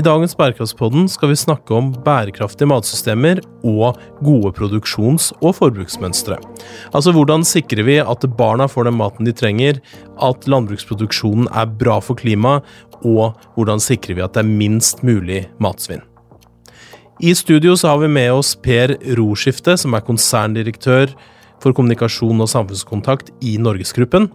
I dagens Bærekraftspodden skal vi snakke om bærekraftige matsystemer og gode produksjons- og forbruksmønstre. Altså hvordan sikrer vi at barna får den maten de trenger, at landbruksproduksjonen er bra for klimaet, og hvordan sikrer vi at det er minst mulig matsvinn. I studio har vi med oss Per Roskifte, som er konserndirektør for kommunikasjon og samfunnskontakt i Norgesgruppen.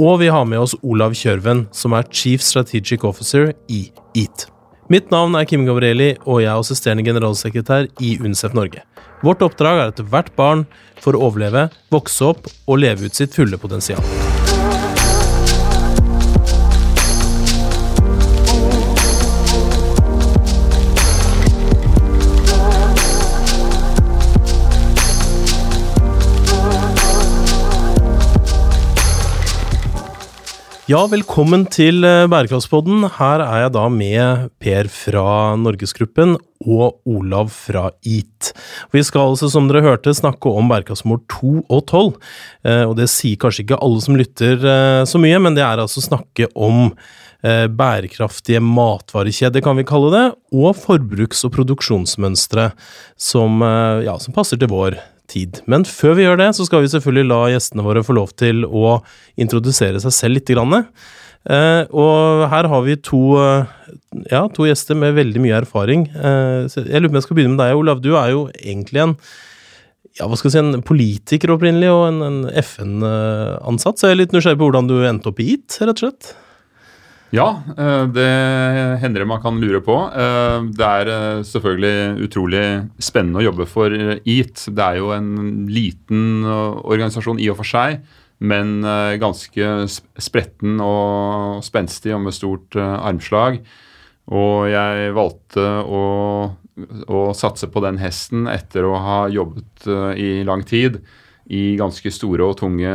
Og vi har med oss Olav Kjørven, som er Chief Strategic Officer i EAT. Mitt navn er Kim Gabrielli, og jeg er assisterende generalsekretær i UNICEF Norge. Vårt oppdrag er at hvert barn får overleve, vokse opp og leve ut sitt fulle potensial. Ja, velkommen til eh, Bærekraftspodden. Her er jeg da med Per fra Norgesgruppen og Olav fra EAT. Vi skal altså, som dere hørte, snakke om bærekraftsmål 2 og 12. Eh, og det sier kanskje ikke alle som lytter eh, så mye, men det er altså snakke om bærekraftige matvarekjeder, kan vi kalle det, og forbruks- og produksjonsmønstre som, ja, som passer til vår tid. Men før vi gjør det, så skal vi selvfølgelig la gjestene våre få lov til å introdusere seg selv litt. Eh, og her har vi to, eh, ja, to, gjester med veldig mye erfaring. Eh, jeg lurer på om jeg skal begynne med deg, Olav. Du er jo egentlig en ja, hva skal si, en politiker opprinnelig, og en, en FN-ansatt. Så jeg er litt nysgjerrig på hvordan du endte opp i IT, rett og slett. Ja, eh, det hender det man kan lure på. Eh, det er eh, selvfølgelig utrolig spennende å jobbe for EAT. Det er jo en liten organisasjon i og for seg, men ganske spretten og spenstig og med stort armslag. Og jeg valgte å, å satse på den hesten etter å ha jobbet i lang tid i ganske store og tunge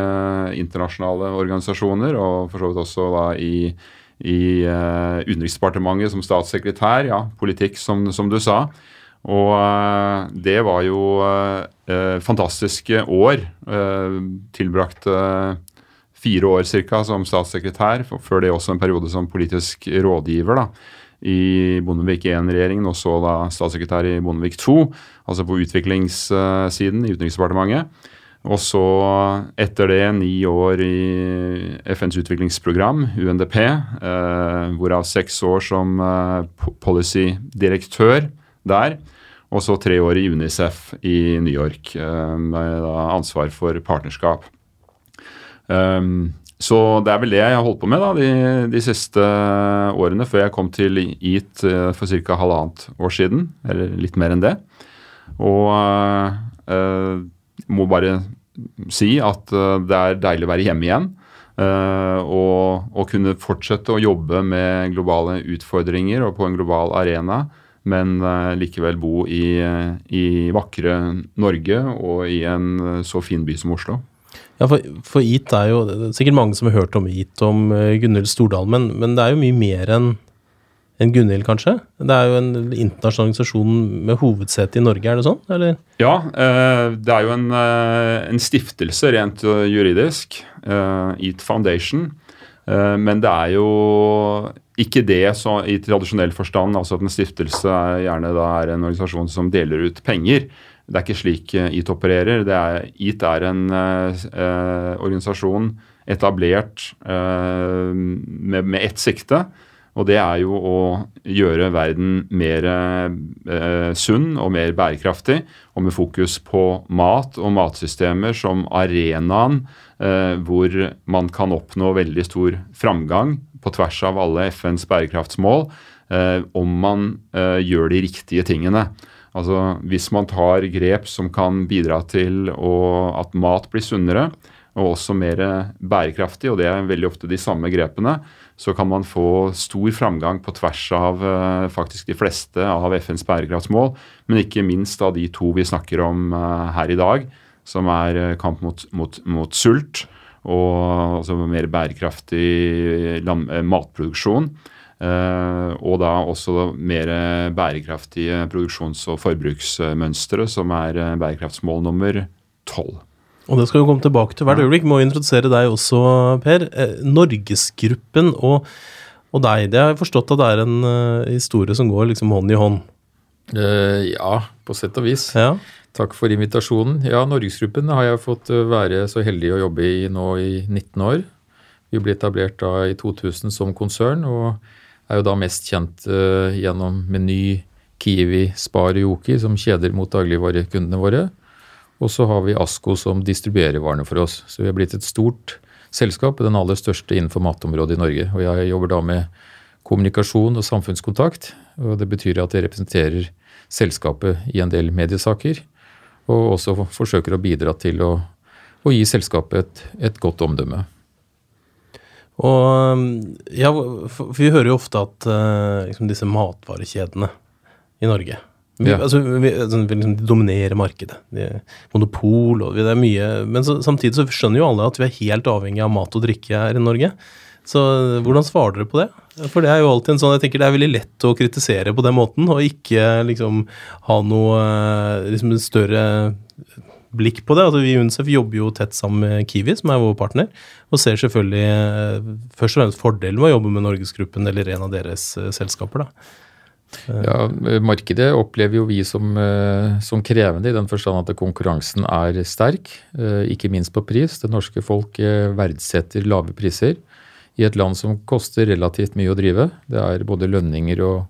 internasjonale organisasjoner, og for så vidt også da i i uh, Utenriksdepartementet som statssekretær. Ja, politikk, som, som du sa. Og uh, det var jo uh, fantastiske år. tilbrakt fire år ca. som statssekretær. Før det også en periode som politisk rådgiver da, i Bondevik I-regjeringen, og så da statssekretær i Bondevik II, altså på utviklingssiden i Utenriksdepartementet. Og så, etter det, ni år i FNs utviklingsprogram, UNDP, eh, hvorav seks år som eh, policy-direktør der. Og så tre år i Unicef i New York, eh, med ansvar for partnerskap. Um, så det er vel det jeg har holdt på med da, de, de siste årene, før jeg kom til EAT eh, for ca. halvannet år siden. Eller litt mer enn det. Og uh, må bare si at eh, det er deilig å være hjemme igjen. Uh, og, og, kunne fortsette å jobbe med globale utfordringer og på en global arena, men uh, likevel bo i, i, vakre Norge og i en så fin by som Oslo. Ja, for, for IT er jo det er sikkert mange som har hørt om IT, om Gunhild Stordalen, men, men, det er jo mye mer enn enn Gunhild, kanskje? Det er jo en internasjonal organisasjon med hovedsete i Norge, er det sånn? Eller? Ja, eh, det er jo en, eh, en stiftelse rent eh, juridisk. EAT Foundation. Men det er jo ikke det så, i tradisjonell forstand. altså at En stiftelse er gjerne er en organisasjon som deler ut penger. Det er ikke slik EAT opererer. Er, EAT er en organisasjon etablert med, med ett sikte og det er jo å gjøre verden mer eh, sunn og mer bærekraftig, og med fokus på mat og matsystemer som arenaen eh, hvor man kan oppnå veldig stor framgang på tvers av alle FNs bærekraftsmål, eh, om man eh, gjør de riktige tingene. Altså Hvis man tar grep som kan bidra til å, at mat blir sunnere, og også mer bærekraftig, og det er veldig ofte de samme grepene, så kan man få stor framgang på tvers av uh, faktisk de fleste av FNs bærekraftsmål, men ikke minst av de to vi snakker om uh, her i dag, som er uh, kamp mot, mot, mot, sult og altså mer bærekraftig land, matproduksjon. og da også mer bærekraftige produksjons- og forbruksmønstre, som er bærekraftsmål nummer tolv. Og det skal vi komme tilbake til hvert øyeblikk. Må introdusere deg også, Per. Eh, Norgesgruppen og og deg. Det har jeg forstått at det er en uh, historie som går liksom hånd i hånd. Uh, ja, på sett og vis. Ja. Takk for invitasjonen. Ja, Norgesgruppen har jeg fått være så heldig å jobbe i nå i 19 år. Vi ble etablert da i 2000 som konsern, og er jo da mest kjent uh, gjennom Meny, Kiwi, Spar og Joki som kjeder mot dagligvarekundene våre. Og så har vi Asko som distribuerer varene for oss. Så vi har blitt et stort selskap, den aller største innenfor matområdet i Norge. Og jeg jobber da med kommunikasjon og samfunnskontakt. og Det betyr at jeg representerer selskapet i en del mediesaker. Og også forsøker å bidra til å, å gi selskapet et, et godt omdømme. Og ja, for Vi hører jo ofte at uh, liksom disse matvarekjedene i Norge vi, ja. altså, vi, altså, vi liksom, dominerer markedet. De, monopol og det er mye Men så, samtidig så skjønner jo alle at vi er helt avhengig av mat og drikke her i Norge. Så hvordan svarer dere på det? For det er jo alltid en sånn Jeg tenker det er veldig lett å kritisere på den måten, og ikke liksom ha noe liksom større blikk på det. Altså, vi i UNICEF jobber jo tett sammen med Kiwi, som er vår partner, og ser selvfølgelig eh, først og fremst fordelen med å jobbe med Norgesgruppen eller en av deres eh, selskaper. da. Ja, Markedet opplever jo vi som, eh, som, krevende i den forstand at konkurransen er sterk, eh, ikke minst på pris. Det norske folk eh, verdsetter lave priser i et land som koster relativt mye å drive. Det er både lønninger og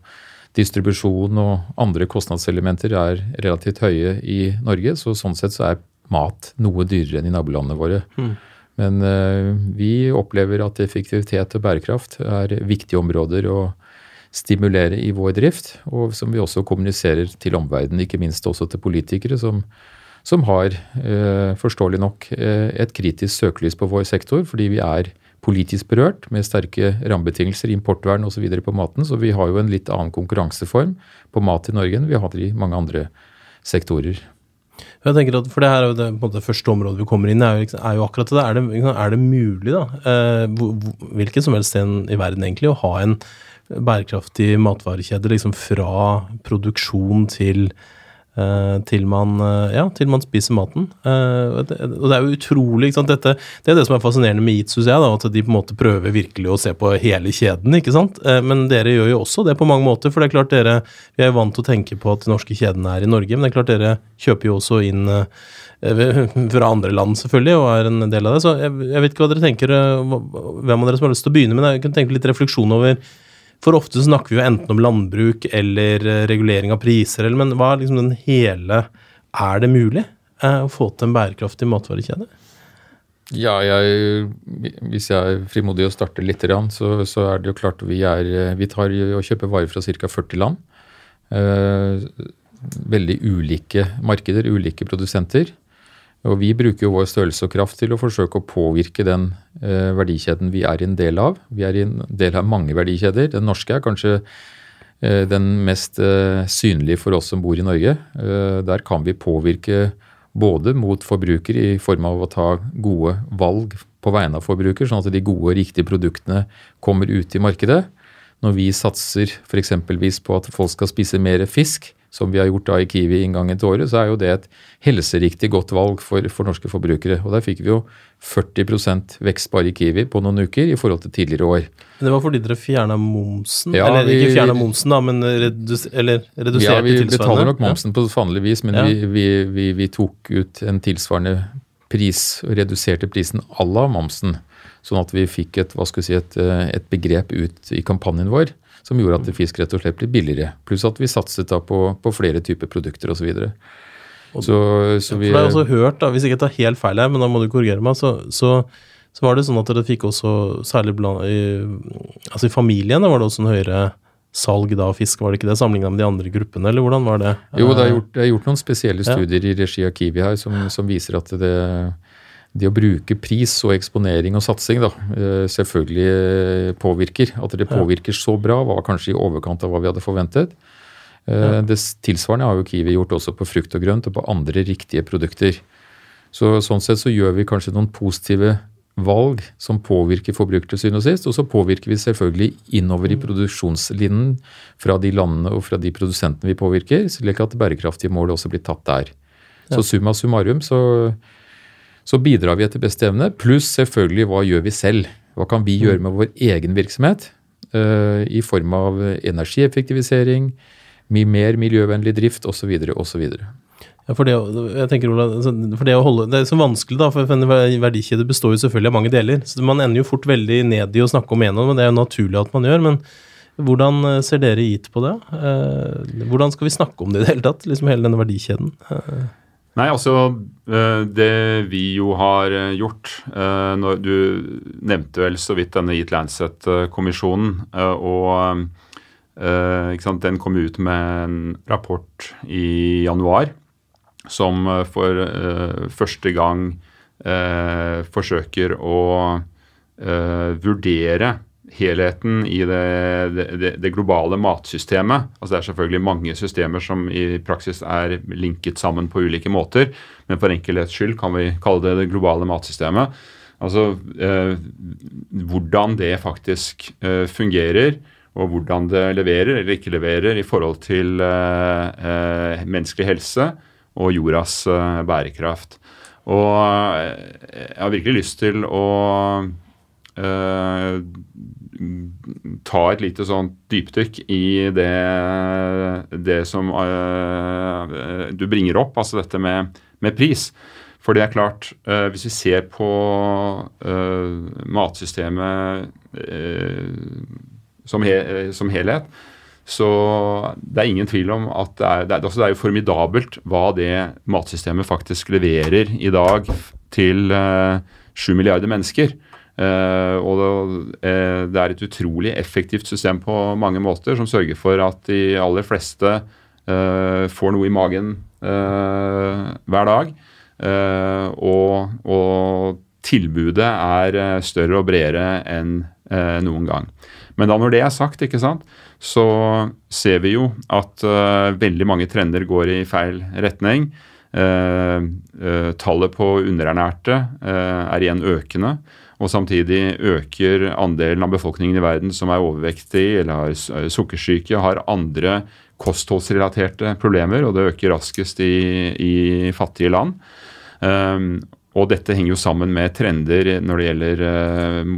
distribusjon og andre kostnadselementer er relativt høye i Norge. Så sånn sett så er mat noe dyrere enn i nabolandene våre. Mm. Men vi opplever at effektivitet og bærekraft er viktige områder. og stimulere i vår drift, og som vi også kommuniserer til omverdenen, ikke minst også til politikere som, som har, eh, forståelig nok, eh, et kritisk søkelys på vår sektor, fordi vi er politisk berørt med sterke rammebetingelser, importvern osv. på maten. Så vi har jo en litt annen konkurranseform på mat i Norge enn vi har i mange andre sektorer. Jeg tenker at, for Det her er jo det, det første området vi kommer inn i, er, er, jo akkurat det. Er det, er det mulig, da, eh, hvilket som helst sted i verden egentlig, å ha en bærekraftig matvarekjede liksom fra produksjon til, uh, til, man, uh, ja, til man spiser maten. Uh, og, det, er jo utrolig ikke? Dette, Det er det som er fascinerende med Eat, syns jeg. Da, at de på en måte prøver virkelig å se på hele kjeden. ikke sant? men dere gjør jo også det på mange måter. For det er klart dere Vi er jo vant til å tenke på at de norske kjedene er i Norge, men det er klart dere kjøper jo også inn fra andre land, selvfølgelig, og er en del av det. Så jeg, jeg vet ikke hva dere tenker, hvem av dere som har lyst til å begynne, men jeg kunne tenke litt refleksjon over for ofte snakker vi jo enten om landbruk eller eh, regulering av priser, eller, men hva er liksom den hele Er det mulig eh, å få til en bærekraftig matvarekjede? Ja, jeg, hvis jeg er frimodig og starter litt, så, så er det jo klart vi, er, vi tar og kjøper varer fra ca. 40 land. Eh, veldig ulike markeder, ulike produsenter. Og vi bruker jo vår størrelse og kraft til å forsøke å påvirke den eh, verdikjeden vi er en del av. Vi er en del av mange verdikjeder. Den norske er kanskje eh, den mest eh, synlige for oss som bor i Norge. Eh, der kan vi påvirke både mot forbruker i form av å ta gode valg på vegne av forbruker, sånn at de gode og riktige produktene kommer ut i markedet. Når vi satser f.eks. på at folk skal spise mer fisk, som vi har gjort da i Kiwi inngangen til året, så er jo det et helseriktig godt valg for, for norske forbrukere. Og Der fikk vi jo 40 vekst bare i Kiwi på noen uker i forhold til tidligere år. Men Det var fordi dere fjerna momsen? Ja, eller vi, ikke fjerna momsen, da, men redus, eller reduserte ja, vi tilsvarende? Vi betaler nok momsen på vanlig vis, men ja. vi, vi, vi, tok ut en tilsvarende pris, og reduserte prisen à la momsen. Sånn at vi fikk et, hva skal vi si, et, et begrep ut i kampanjen vår som gjorde at fisk rett og slett ble billigere. Pluss at vi satset da på, på flere typer produkter osv. Så, så, så vi, for jeg har også hørt, da, Hvis jeg ikke tar helt feil her, men da må du korrigere meg, så, så, så var det sånn at dere fikk også, særlig blant, i, altså i familien, var det også en høyere salg da av fisk, var det ikke det, sammenligna med de andre gruppene, eller hvordan var det? Jo, det er gjort, det er gjort noen spesielle studier ja. i regi av Kiwi her som, som viser at det det å bruke pris og eksponering og satsing da, eh, selvfølgelig eh, påvirker. At det påvirker så bra, var kanskje i overkant av hva vi hadde forventet. Eh, det tilsvarende har jo Kiwi gjort også på frukt og grønt og på andre riktige produkter. Så Sånn sett så gjør vi kanskje noen positive valg som påvirker forbruker til syvende og sist. Og så påvirker vi selvfølgelig innover i mm. produksjonslinjen fra de landene og fra de produsentene vi påvirker, slik at bærekraftige mål også blir tatt der. Så summa summarum så så bidrar vi etter beste evne. Pluss selvfølgelig hva gjør vi selv? Hva kan vi gjøre med vår egen virksomhet? Uh, i form av energieffektivisering, mye mer miljøvennlig drift osv. osv. Ja, for det, jeg tenker, Ola, altså, for det å holde, det er så vanskelig, da, for en verdikjede består jo selvfølgelig av mange deler. så Man ender jo fort veldig ned i å snakke om dem, og det er jo naturlig at man gjør. Men hvordan eh, ser dere gitt på det? Eh, hvordan skal vi snakke om det i det hele tatt? liksom Hele denne verdikjeden? Nei, altså Det vi jo har gjort når Du nevnte vel så vidt denne Eat Lancet-kommisjonen. og Den kom ut med en rapport i januar som eh, for første gang forsøker å vurdere helheten i det, det, det, globale matsystemet. Altså Det er selvfølgelig mange systemer som i praksis er linket sammen på ulike måter, men for enkelhets skyld kan vi kalle det det globale matsystemet. Altså hvordan det faktisk fungerer og hvordan det leverer eller ikke leverer i forhold til menneskelig helse, og jordas uh, bærekraft. Og eh, jeg har virkelig lyst til å ta et lite sånt dypdykk i det, det som uh, du bringer opp, altså dette med, med pris. For det er klart, hvis vi ser på matsystemet som, he, som helhet, så det er ingen tvil om at det er, det er, altså det er jo formidabelt hva det matsystemet faktisk leverer i dag til sju uh, milliarder mennesker. Uh, og uh, det, er et utrolig effektivt system på mange måter, som sørger for at de aller fleste får noe i magen hver dag. Og, og, tilbudet er større og bredere enn noen gang. Men da når det er sagt, ikke sant, så ser vi jo at veldig mange trender går i feil retning. Tallet på underernærte er igjen økende. Og samtidig øker andelen av befolkningen i verden som er overvektig eller har sukkersyke, har andre kostholdsrelaterte problemer, og det øker raskest i, i fattige land. Um, og dette henger jo sammen med trender når det gjelder uh,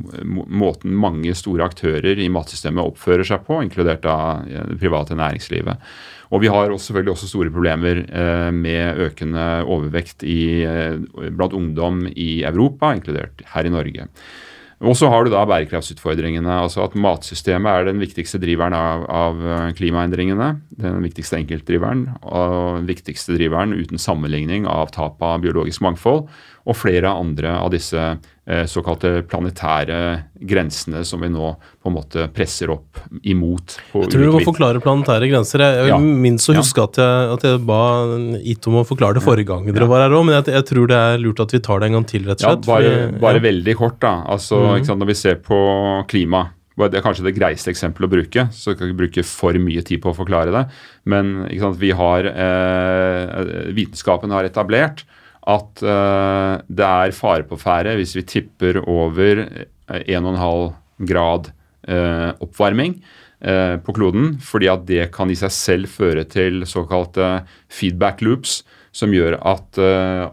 måten mange store aktører i matsystemet oppfører seg på, inkludert av det private næringslivet. Og vi har også, selvfølgelig også store problemer uh, med økende overvekt i, uh, blant ungdom i Europa, inkludert her i Norge. Og så har du da bærekraftsutfordringene. altså At matsystemet er den viktigste driveren av, av klimaendringene. Den viktigste enkeltdriveren og den viktigste driveren uten sammenligning av tap av biologisk mangfold og flere andre av disse eh, såkalte planetære grensene som vi nå på en måte presser opp imot. jeg tror du må forklare planetære grenser. Jeg, jeg ja. minnes å huske ja. at, jeg, at, jeg, ba Ito om å forklare det forrige gang dere ja. var her òg, men jeg, jeg, tror det er lurt at vi tar det en gang til, rett og slett. Bare, fordi, bare veldig kort, da. Altså, mm. sant, Når vi ser på klima det er kanskje det greieste eksempelet å bruke, så jeg kan ikke bruke for mye tid på å forklare det. Men sant, vi har, eh, vitenskapen har etablert at uh, det er fare på ferde hvis vi tipper over 1,5 grad uh, oppvarming på kloden, fordi at det kan i seg selv føre til såkalte feedback loops, som gjør at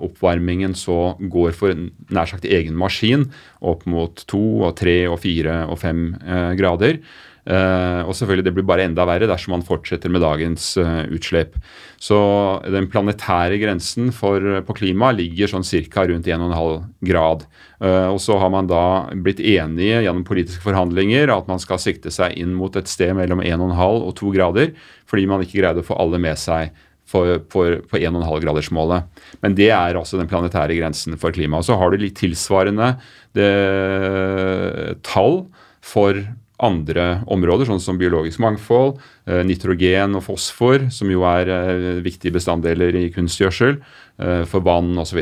oppvarmingen så går for nær sagt egen maskin opp mot 2, og 3, og 4 og 5 grader. Uh, og selvfølgelig det blir bare enda verre dersom man fortsetter med dagens uh, utslipp. Så den planetære grensen for, på klima ligger sånn ca. rundt 1,5 grad. Og så har man da blitt enige gjennom politiske forhandlinger at man skal sikte seg inn mot et sted mellom 1,5 og 2 grader, fordi man ikke greide å få alle med seg for, for, på 1,5-gradersmålet. Men det er altså den planetære grensen for klima. Og så har du litt tilsvarende det, tall for andre områder, sånn som biologisk mangfold, eh, nitrogen og fosfor, som jo er eh, viktige bestanddeler i kunstgjødsel, eh, for vann osv.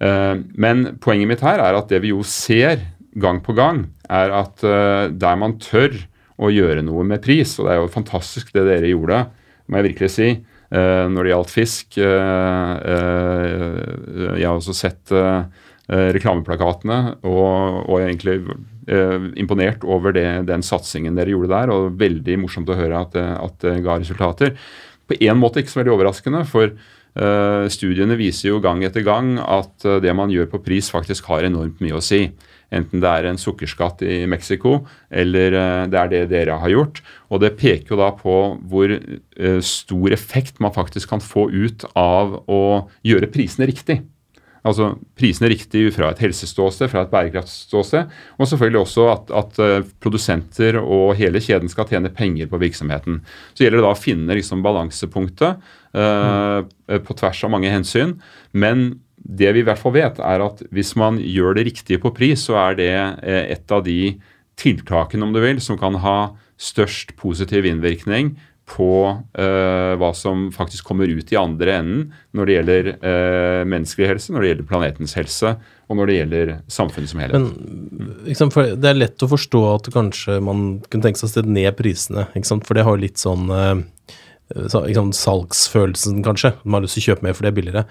Men poenget mitt her er at det vi jo ser gang på gang, er at der man tør å gjøre noe med pris, og det er jo fantastisk det dere gjorde, må jeg virkelig si, når det gjaldt fisk Jeg har også sett reklameplakatene og, og egentlig eh, imponert over det, den satsingen dere gjorde der, og veldig morsomt å høre at, at det ga resultater. På en måte ikke så veldig overraskende, for Studiene viser jo gang etter gang at det man gjør på pris, faktisk har enormt mye å si. Enten det er en sukkerskatt i Mexico, eller det er det dere har gjort. Og det peker jo da på hvor stor effekt man faktisk kan få ut av å gjøre prisene riktig. Altså prisene riktig fra et helseståsted, fra et bærekraftståsted, Og selvfølgelig også at, at, eh, produsenter og hele kjeden skal tjene penger på virksomheten. Så gjelder det da å finne liksom balansepunktet uh, på tvers av mange hensyn. Men det vi i hvert fall vet, er at hvis man gjør det riktige på pris, så er det eh, et av de tiltakene, om du vil, som kan ha størst positiv innvirkning på uh, hva som faktisk kommer ut i andre enden når det gjelder uh, menneskelig helse, når det gjelder planetens helse og når det gjelder samfunnet som helhet. Men liksom, Det er lett å forstå at kanskje man kunne tenke seg å stede ned prisene, for det har jo litt sånn uh, så, salgsfølelsen, kanskje. Man har lyst til å kjøpe mer for det er billigere.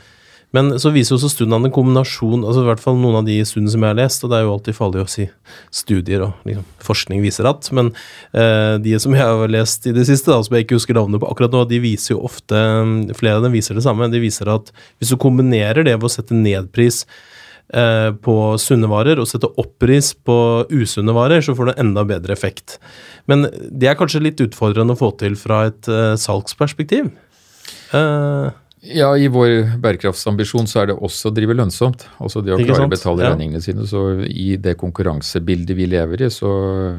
Men så viser jo også studiene en kombinasjon, altså i hvert fall noen av de studiene som jeg har lest, og det er jo alltid farlig å si studier og liksom, forskning viser at, men eh, de som jeg har lest i det siste, da, som jeg ikke husker navnet på akkurat nå, de viser jo ofte Flere av dem viser det samme. De viser at hvis du kombinerer det ved å sette ned pris eh, på sunne varer og sette opp pris på usunne varer, så får du enda bedre effekt. Men det er kanskje litt utfordrende å få til fra et eh, salgsperspektiv. Eh, ja, i vår bærekraftsambisjon så er det også å drive lønnsomt. Altså det å klare å betale ja. regningene sine. Så i det konkurransebildet vi lever i, så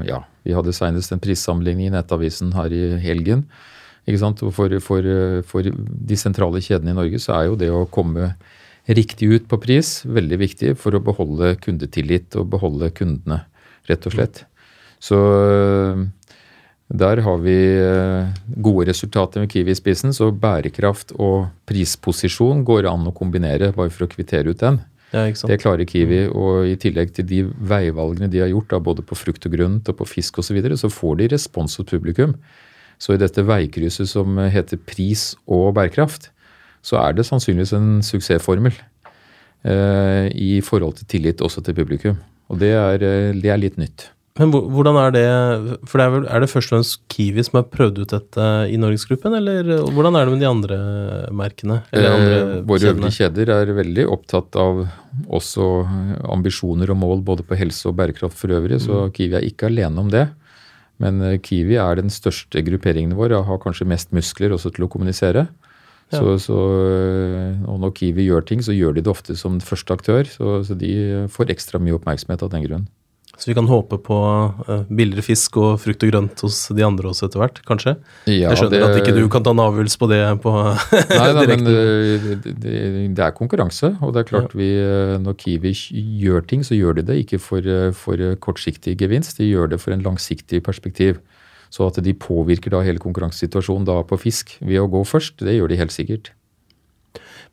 ja. Vi hadde senest en prissammenligning i Nettavisen her i helgen. Ikke sant? For, for, for de sentrale kjedene i Norge så er jo det å komme riktig ut på pris veldig viktig for å beholde kundetillit og beholde kundene, rett og slett. Så der har vi eh, gode resultater med Kiwi i spissen, så bærekraft og prisposisjon går an å kombinere, bare for å kvittere ut den. Ja, det klarer Kiwi, og i tillegg til de veivalgene de har gjort, da, både på frukt og grønt og på fisk osv., så, videre, så får de respons hos publikum. Så i dette veikrysset som heter pris og bærekraft, så er det sannsynligvis en suksessformel eh, i forhold til tillit også til publikum. Og det er, eh, det er litt nytt. Men hvordan er det For det er, vel, er det først og fremst Kiwi som har prøvd ut dette i Norgesgruppen, eller hvordan er det med de andre merkene? Andre eh, våre øvrige kjeder er veldig opptatt av også ambisjoner og mål både på helse og bærekraft for øvrig, så mm. Kiwi er ikke alene om det. Men eh, Kiwi er den største grupperingen vår og har kanskje mest muskler også til å kommunisere. Ja. Så, så, eh, og når Kiwi gjør ting, så gjør de det ofte som første aktør. Så, så de får ekstra mye oppmerksomhet av den grunn. Så vi kan håpe på uh, billigere fisk og frukt og grønt hos de andre også etter hvert, kanskje? Ja, jeg skjønner det, at ikke du kan ta en avgjørelse på det på Nei, nei men eh, det, det, det, er konkurranse. Og det er klart ja. vi, eh, når Kiwi gjør ting, så gjør de det ikke for, for kortsiktig gevinst, de gjør det for en langsiktig perspektiv. Så at de påvirker da hele konkurransesituasjonen da på fisk ved å gå først, det gjør de helt sikkert.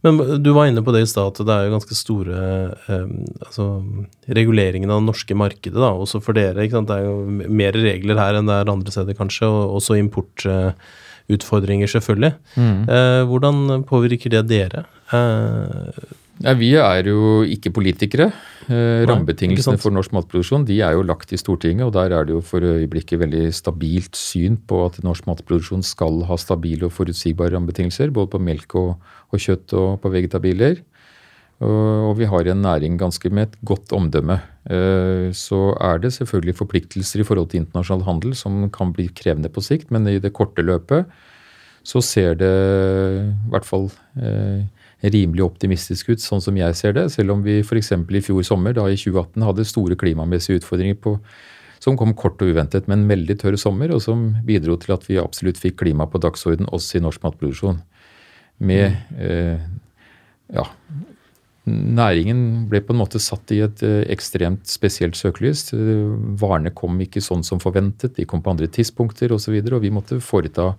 Men du var inne på det i stad, at det er jo ganske store eh, altså, reguleringen av det norske markedet, da, også for dere. Det er jo mer regler her enn det er andre steder, kanskje, og også importutfordringer, selvfølgelig. Mm. Eh, hvordan påvirker det dere? Eh, ja, vi er jo ikke politikere. Eh, rammebetingelsene for norsk matproduksjon de er jo lagt i Stortinget, og der er det jo for øyeblikket veldig stabilt syn på at norsk matproduksjon skal ha stabile og forutsigbare rammebetingelser, både på melk og, og kjøtt og på vegetabiler. Og, vi har en næring ganske med et godt omdømme. Eh, så er det selvfølgelig forpliktelser i forhold til internasjonal handel som kan bli krevende på sikt, men i det korte løpet så ser det i hvert fall eh, rimelig optimistisk ut, sånn som jeg ser det. Selv om vi f.eks. i fjor sommer, da i 2018, hadde store klimamessige utfordringer på, som kom kort og uventet, men en veldig tørr sommer, og som bidro til at vi absolutt fikk klima på dagsorden også i norsk matproduksjon. Med eh, ja, Næringen ble på en måte satt i et eh, ekstremt spesielt søkelys. Varene kom ikke sånn som forventet, de kom på andre tidspunkter osv., og, så videre, og vi måtte foreta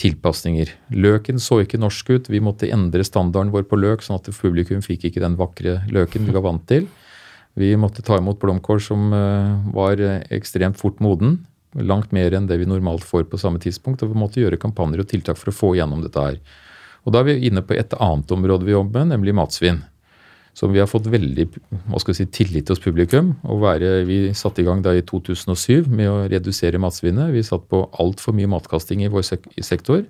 tilpasninger. Løken så ikke norsk ut. Vi måtte endre standarden vår på løk, sånn at publikum fikk ikke den vakre løken vi var vant til. Vi måtte ta imot blomkål som eh, var ekstremt fort moden. Langt mer enn det vi normalt får på samme tidspunkt. Og vi måtte gjøre kampanjer og tiltak for å få gjennom dette her. Og da er vi inne på et annet område vi jobber med, nemlig matsvinn som vi har fått veldig hva skal vi si, tillit hos publikum. Være, vi satte i gang da i 2007 med å redusere matsvinnet. Vi satt på altfor mye matkasting i vår sektor.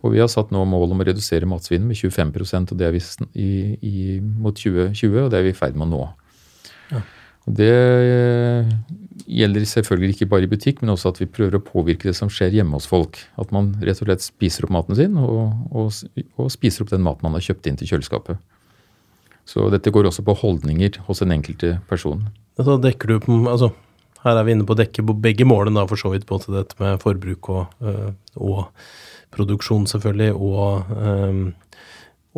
Og vi har satt nå mål om å redusere matsvinnet med 25% og det er vi i, i, mot 2020, og det er vi i ferd med å nå. Ja. Og det eh, gjelder selvfølgelig ikke bare i butikk, men også at vi prøver å påvirke det som skjer hjemme hos folk. At man rett og slett spiser opp maten sin, og, og, og spiser opp den maten man har kjøpt inn til kjøleskapet. Så dette går også på holdninger hos den enkelte person. Så dekker du på, altså, her er vi inne på å dekke begge målene, da, for så vidt, både dette med forbruk og, øh, og produksjon, selvfølgelig, og, um,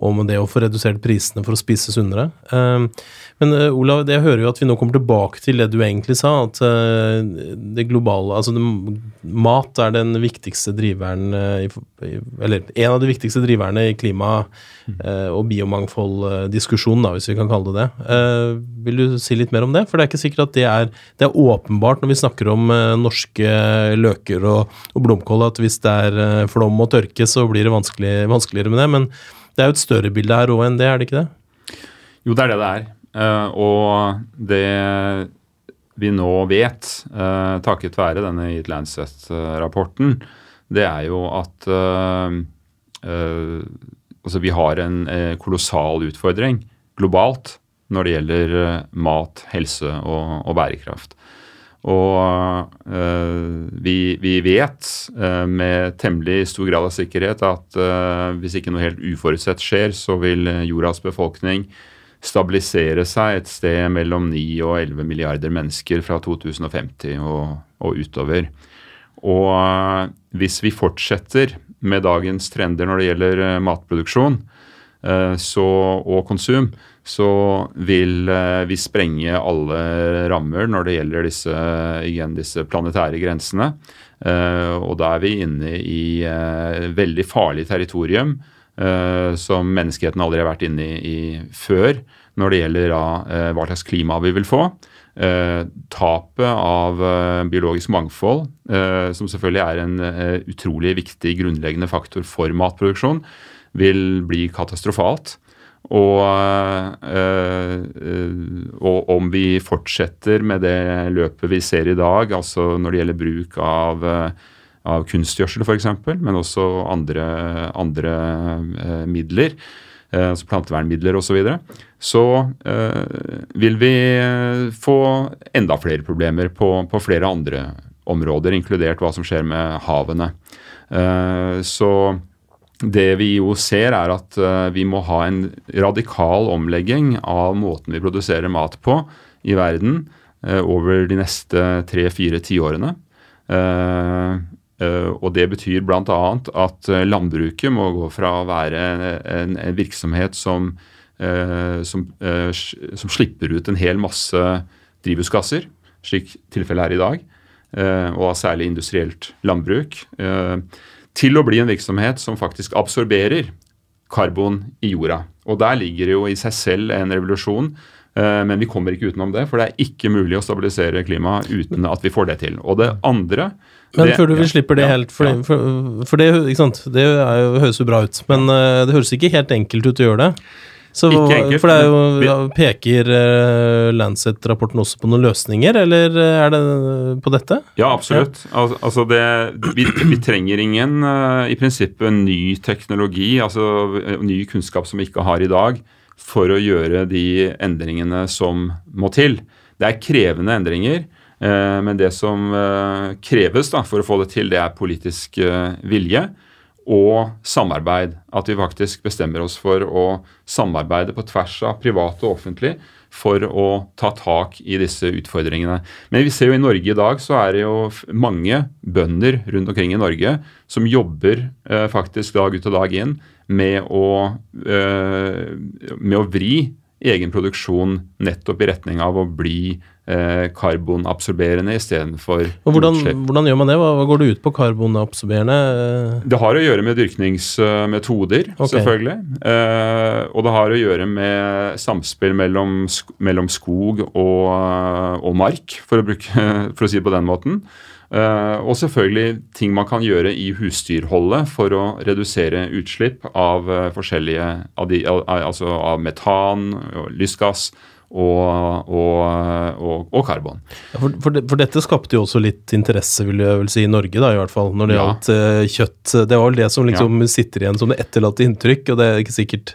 og med det å få redusert prisene for å spise sunnere. Um, men uh, Olav, jeg hører jo at vi nå kommer tilbake til det du egentlig sa, at uh, det globale Altså det, mat er den viktigste driveren uh, Eller en av de viktigste driverne i klima- og biomangfolddiskusjonen, da, hvis vi kan kalle det det. vil du si litt mer om det? For det er ikke sikkert at det er, det er åpenbart når vi snakker om norske løker og, og blomkål, at hvis det er flom og tørke, så blir det vanskelig, vanskeligere med det. men det er jo et større bilde her òg enn det, er det ikke det? Jo, det er det det er. Uh, og det vi nå vet, uh, takket være denne Eat Lancet-rapporten, det er jo at uh, altså vi har en kolossal utfordring globalt når det gjelder mat, helse og, og bærekraft. Og øh, vi, vi, vet øh, med temmelig stor grad av sikkerhet at øh, hvis ikke noe helt uforutsett skjer, så vil jordas befolkning stabilisere seg et sted mellom 9 og 11 milliarder mennesker fra 2050 og, og utover. Og hvis vi fortsetter med dagens trender når det gjelder matproduksjon så, og konsum, så vil eh, vi sprenge alle rammer når det gjelder disse, igjen, disse planetære grensene. Eh, og da er vi inne i eh, veldig farlig territorium som menneskeheten aldri har vært inne i, før når det gjelder hva slags klima vi vil få. tapet av biologisk mangfold, som selvfølgelig er en utrolig viktig grunnleggende faktor for matproduksjon, vil bli katastrofalt. Og, øh, og, om vi fortsetter med det løpet vi ser i dag, altså når det gjelder bruk av, av kunstgjødsel f.eks., men også andre, andre midler, altså plantevernmidler osv., så, videre, så vil vi få enda flere problemer på, på, flere andre områder, inkludert hva som skjer med havene. så det vi jo ser, er at uh, vi må ha en radikal omlegging av måten vi produserer mat på i verden uh, over de neste tre-fire tiårene. Uh, og det betyr bl.a. at landbruket må gå fra å være en virksomhet som, som, som, slipper ut en hel masse drivhusgasser, slik tilfellet er i dag, og særlig industrielt landbruk. Til å bli en virksomhet som faktisk absorberer karbon i jorda. Og Der ligger det jo i seg selv en revolusjon. Eh, men vi kommer ikke utenom det, for det er ikke mulig å stabilisere klimaet uten at vi får det til. Og det andre Men det, før du vi slipper det ja, helt, for, ja. for, for det, det jo, høres jo bra ut. Men uh, det høres ikke helt enkelt ut å gjøre det. Så, enkelt. For det er jo, ja, Peker uh, Lancet-rapporten også på noen løsninger, eller eh, er det på dette? Ja, absolutt. Ja. Al altså det, vi, vi, trenger ingen i prinsippet ny teknologi, altså ny kunnskap som vi ikke har i dag, for å gjøre de endringene som må til. Det er krevende endringer. Men det som kreves da, for å få det til, det er politisk vilje og samarbeid. At vi faktisk bestemmer oss for å samarbeide på tvers av privat og offentlig for å ta tak i disse utfordringene. Men vi ser jo i Norge i dag så er det jo mange bønder rundt omkring i Norge som jobber eh, faktisk dag ut og dag inn med å, eh, med å vri egen produksjon nettopp i retning av å bli karbonabsorberende istedenfor utslipp. Hvordan gjør man det? Hva, hva, går det ut på karbonabsorberende? Det har å gjøre med dyrkningsmetoder, okay. selvfølgelig. Eh, og det har å gjøre med samspill mellom, mellom skog og, og mark, for å, bruke, for å si det på den måten. Eh, og selvfølgelig ting man kan gjøre i husdyrholdet for å redusere utslipp av uh, forskjellige av de, al altså av metan, lystgass og, og, og, og karbon. For, for, for, dette skapte jo også litt interesse, vil jeg vel si, i Norge, da, i hvert fall, når det ja. gjaldt uh, kjøtt. Det var vel det som liksom ja. sitter igjen som det etterlatte inntrykk, og det er ikke sikkert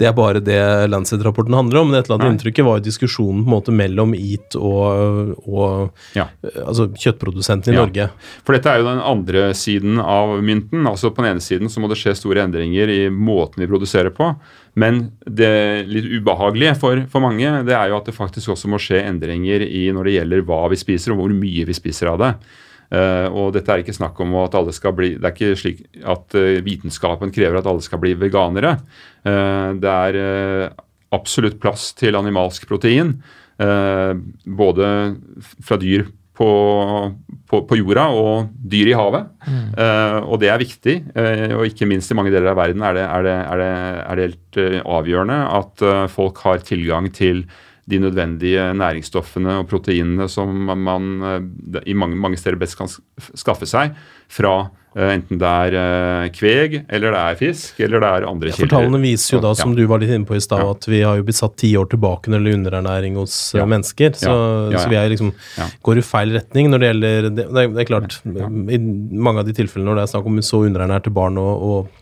det er bare det Lancet-rapporten handler om, men det etterlatte Nei. inntrykket var jo diskusjonen på en måte mellom EAT og, og ja. altså kjøttprodusentene i Norge. For dette er jo den andre siden av mynten. altså På den ene siden så må det skje store endringer i måten vi produserer på. Men det litt ubehagelige for, for, mange det er jo at det faktisk også må skje endringer i når det gjelder hva vi spiser og hvor mye vi spiser av det. Uh, og dette er ikke snakk om at alle skal bli Det er ikke slik at uh, vitenskapen krever at alle skal bli veganere. Uh, det er absolutt plass til animalsk protein. både fra dyr på, på, på, jorda og dyr i havet. Mm. Uh, og det er viktig. Uh, og ikke minst i mange deler av verden er det, er det, er det, er det helt uh, avgjørende at folk har tilgang til de nødvendige næringsstoffene og proteinene som man i mange, mange steder best kan skaffe seg fra Eh, enten det er uh, kveg, eller det er fisk, eller det er andre kilder. Ja, tallene viser jo da, som du var litt inne på i stad, ja. at vi har jo blitt satt ti år tilbake når det gjelder underernæring hos ja. mennesker. Så, så, vi er liksom, går i feil retning når det gjelder Det, det, er, klart, i mange av de tilfellene når det er snakk om så underernærte barn og, og.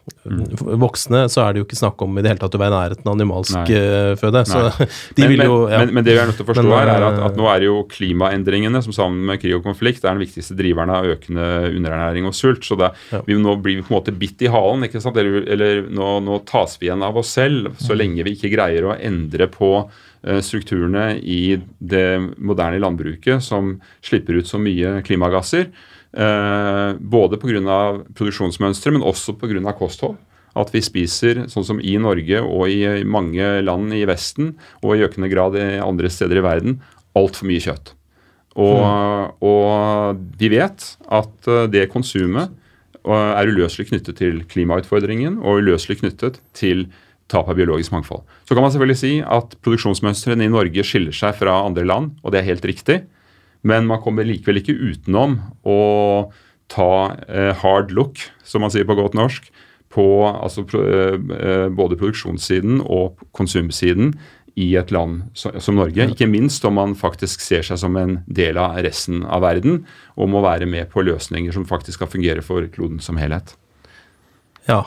Voksne, så er det jo ikke snakk om i det hele tatt å være i nærheten av animalsk Nei. føde. Så de men, jo men, men, det vi er nødt til å forstå her, er at, at, nå er jo klimaendringene, som sammen med krig og konflikt, er den viktigste driveren av økende underernæring og sult. så det, ja. vi nå blir vi på en måte bitt i halen. ikke sant? Eller, eller nå, nå, tas vi igjen av oss selv så mm. lenge vi ikke greier å endre på uh, strukturene i det moderne landbruket som slipper ut så mye klimagasser. Uh, både pga. produksjonsmønstre, men også pga. kosthold. At vi spiser, sånn som i Norge og i mange land i Vesten, og i økende grad i andre steder i verden, altfor mye kjøtt. Og, mm. og, vi vet at eh, det konsumet er uløselig knyttet til klimautfordringen og uløselig knyttet til tap av biologisk mangfold. Så kan man selvfølgelig si at produksjonsmønstrene i Norge skiller seg fra andre land, og det er helt riktig. Men man kommer likevel ikke utenom å ta eh, hard look, som man sier på godt norsk, på altså, eh, både produksjonssiden og konsumsiden i et land som Norge. Ikke minst om man faktisk ser seg som en del av resten av verden og må være med på løsninger som faktisk skal fungere for kloden som helhet. Ja,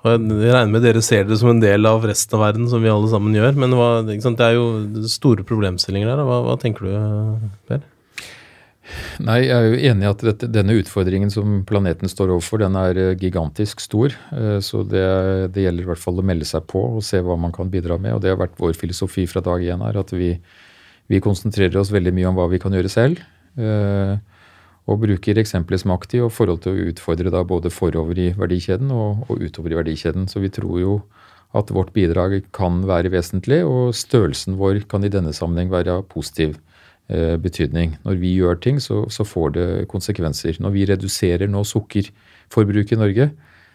og jeg regner med dere ser det som en del av resten av verden, som vi alle sammen gjør. Men hva, det er jo store problemstillinger der. Hva, hva tenker du, Per? Nei, jeg er jo enig i at dette, denne utfordringen som planeten står overfor, den er eh, gigantisk stor. Eh, så det, det, gjelder i hvert fall å melde seg på og se hva man kan bidra med. Og det har vært vår filosofi fra dag én her, at vi, vi, konsentrerer oss veldig mye om hva vi kan gjøre selv. Eh, og bruker eksempelets makt i og forhold til å utfordre da både forover i verdikjeden og, og utover i verdikjeden. Så vi tror jo at vårt bidrag kan være vesentlig, og størrelsen vår kan i denne sammenheng være positiv. Eh, betydning. Når vi gjør ting, så, så, får det konsekvenser. Når vi reduserer nå sukkerforbruket i Norge,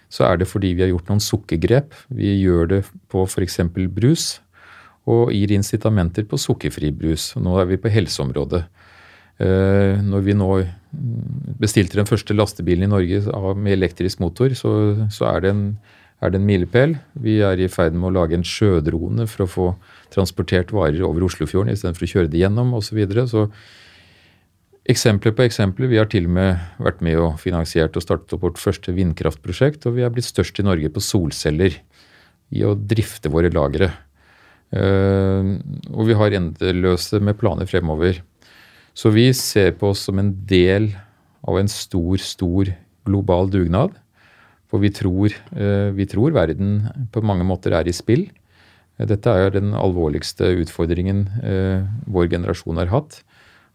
så er det fordi vi har gjort noen sukkergrep. Vi gjør det på f.eks. brus, og gir incitamenter på sukkerfri brus. Nå er vi på helseområdet. Eh, når vi nå bestilte den første lastebilen i Norge med elektrisk motor, så, så er det en er det en milepæl. Vi er i ferd med å lage en sjødrone for å få transportert varer over Oslofjorden istedenfor å kjøre det gjennom osv. Så, videre. så eksempler på eksempler. Vi har til og med vært med og finansiert og startet opp vårt første vindkraftprosjekt, og vi er blitt størst i Norge på solceller i å drifte våre lagre. Uh, og vi har endeløse med planer fremover. Så vi ser på oss som en del av en stor, stor global dugnad for vi tror, eh, vi tror, verden på mange måter er i spill. Dette er den alvorligste utfordringen eh, vår generasjon har hatt,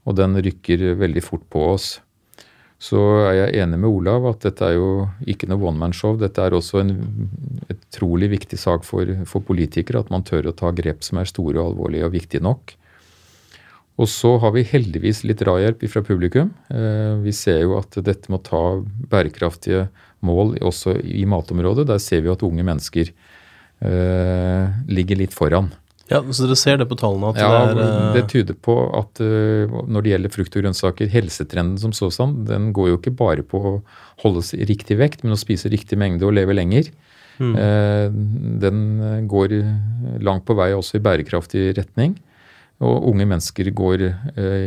og den rykker veldig fort på oss. Så er jeg enig med Olav at dette er jo ikke noe one man show. Dette er også en utrolig viktig sak for, for politikere, at man tør å ta grep som er store og alvorlige og viktige nok. Og så har vi heldigvis litt drahjelp fra publikum. Eh, vi ser jo at dette må ta bærekraftige mål også i matområdet. Der ser vi at unge mennesker uh, ligger litt foran. Ja, Så dere ser det på tallene? ja, det, er, uh... det tyder på at uh, når det gjelder frukt og grønnsaker, helsetrenden som sådan, den går jo ikke bare på å holde seg riktig vekt, men å spise riktig mengde og leve lenger. Mm. den går langt på vei også i bærekraftig retning. Og unge mennesker går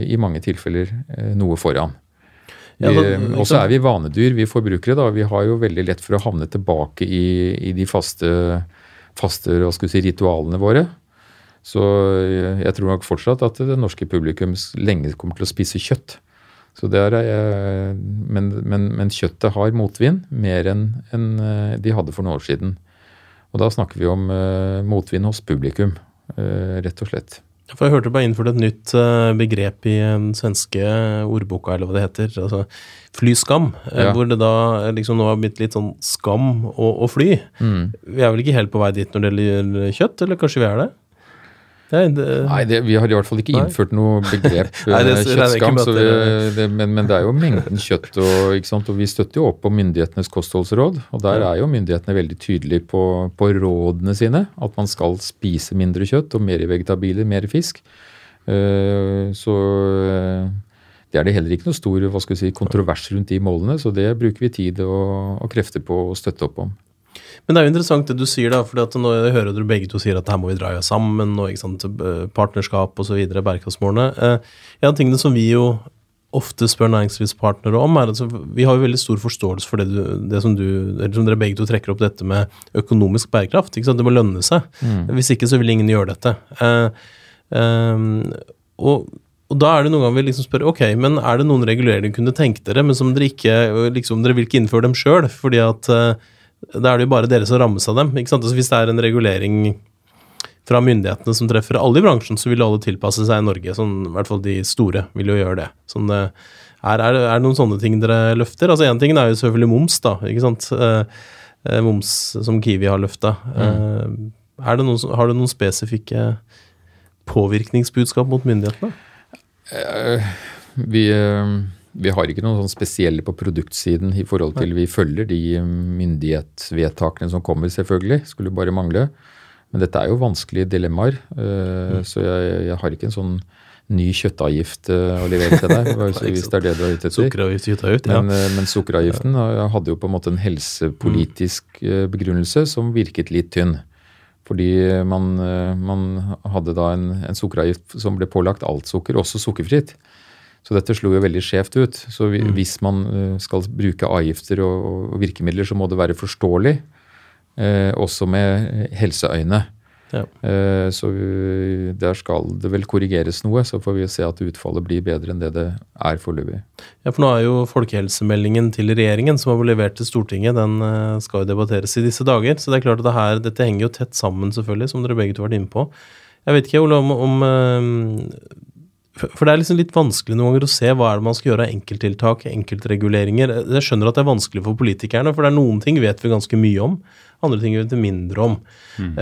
i mange tilfeller noe foran. Vi, og så er vi vanedyr, vi forbrukere. da, Vi har jo veldig lett for å havne tilbake i, i de faste, faste si, ritualene våre. Så jeg, jeg tror nok fortsatt at det norske publikum lenge kommer til å spise kjøtt. Så der er men, men, men kjøttet har motvind mer enn eh, de hadde for noen år siden. Og da snakker vi om eh, motvind hos publikum, eh, rett og slett. For jeg hørte bare innført et nytt eh, begrep i den svenske ordboka, eller hva det heter. Altså flyskam. eh, Ja. Hvor det da liksom nå har blitt litt sånn skam å, å fly. Mm. Vi er vel ikke helt på vei dit når det gjelder kjøtt, eller kanskje vi er det? Er, det Nei, det, vi har i hvert fall ikke Nei. innført noe begrep Nei, det eh, kjøttskam. vi, det, men, men det er jo mengden kjøtt, og, ikke sant? og vi støtter jo opp om myndighetenes kostholdsråd. Og der er jo myndighetene veldig tydelige på, på rådene sine. At man skal spise mindre kjøtt og mer vegetabiler, mer fisk. Eh, så eh, det er det heller ikke noe stor hva skal vi si, kontrovers rundt de målene, så det bruker vi tid og, og krefter på å støtte opp om. Men det er jo interessant det du sier, da, for nå hører dere begge to sier at her må vi dra sammen, og ikke sant, eh, partnerskap osv., bærekraftsmålene. Ja, En av tingene som vi jo ofte spør næringslivspartnere om, er at altså, vi har jo veldig stor forståelse for det, du, det som, du, eller som dere begge to trekker opp, dette med økonomisk bærekraft. ikke sant, Det må lønne seg. Hvis ikke så vil ingen gjøre dette. Eh, ehm, og, og da er det noen ganger vi liksom spør ok, men er det noen reguleringer dere kunne tenkt dere, men som dere ikke liksom, dere vil ikke innføre dem sjøl, fordi at eh, da er det jo bare dere som rammes av dem. ikke sant? Altså Hvis det er en regulering fra myndighetene som treffer alle i bransjen, så vil alle tilpasse seg i Norge. Sånn, I hvert fall de store vil jo gjøre det. Sånn, er, er, det- er det noen sånne ting dere løfter? Altså Én ting er jo selvfølgelig moms, da. ikke sant? Eh, eh, moms som Kiwi har løfta. Eh, som- har du noen spesifikke påvirkningsbudskap mot myndighetene? Eh, Vi, eh, vi har ikke noen sånn spesielle på produktsiden i forhold til Vi følger de myndighetsvedtakene som kommer, selvfølgelig. Skulle bare mangle. Men dette er jo vanskelige dilemmaer. eh, Så jeg, jeg har ikke en sånn ny kjøttavgift eh, å levere til deg, hvis det er det du er ute etter. Sukkeravgift kjøttavgift? Ja. Men, eh, men sukkeravgiften hadde jo på en måte en helsepolitisk eh, begrunnelse som virket litt tynn. Fordi man, man hadde da en, en sukkeravgift som ble pålagt alt sukker, også sukkerfritt. Så dette slo jo veldig skjevt ut. Så vi, hvis man eh, skal bruke avgifter og, og virkemidler, så må det være forståelig. Eh, også med helseøyne. Ja. Eh, så der skal det vel korrigeres noe, så får vi se at utfallet blir bedre enn det det er foreløpig. Ja, for nå er jo folkehelsemeldingen til regjeringen som har levert til Stortinget, den eh, skal jo debatteres i disse dager. Så det er klart at det her, dette henger jo tett sammen, selvfølgelig, som dere begge to har vært inne på. Jeg vet ikke, Ole, om, om eh, for det er liksom litt vanskelig noen ganger å se hva er det man skal gjøre av enkelttiltak, enkeltreguleringer. Jeg skjønner at det er vanskelig for politikerne, for det er noen ting vet vi ganske mye om, andre ting vet vi mindre om. Mm.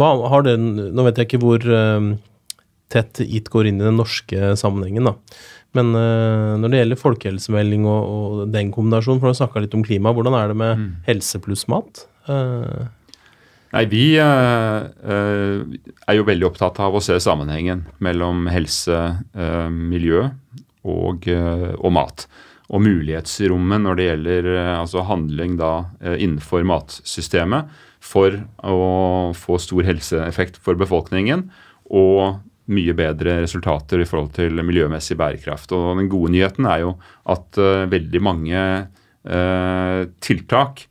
Hva har den, Nå vet jeg ikke hvor eh, tett IT går inn i den norske sammenhengen, da. Men eh, når det gjelder folkehelsemelding og, og den kombinasjonen, for du har snakka litt om klima, hvordan er det med helse pluss mat? Eh, Nei, Vi eh, eh, er jo veldig opptatt av å se sammenhengen mellom helse, eh, miljø og, og mat. Og mulighetsrommet når det gjelder altså handling da innenfor matsystemet for å få stor helseeffekt for befolkningen og mye bedre resultater i forhold til miljømessig bærekraft. Og Den gode nyheten er jo at veldig mange tiltak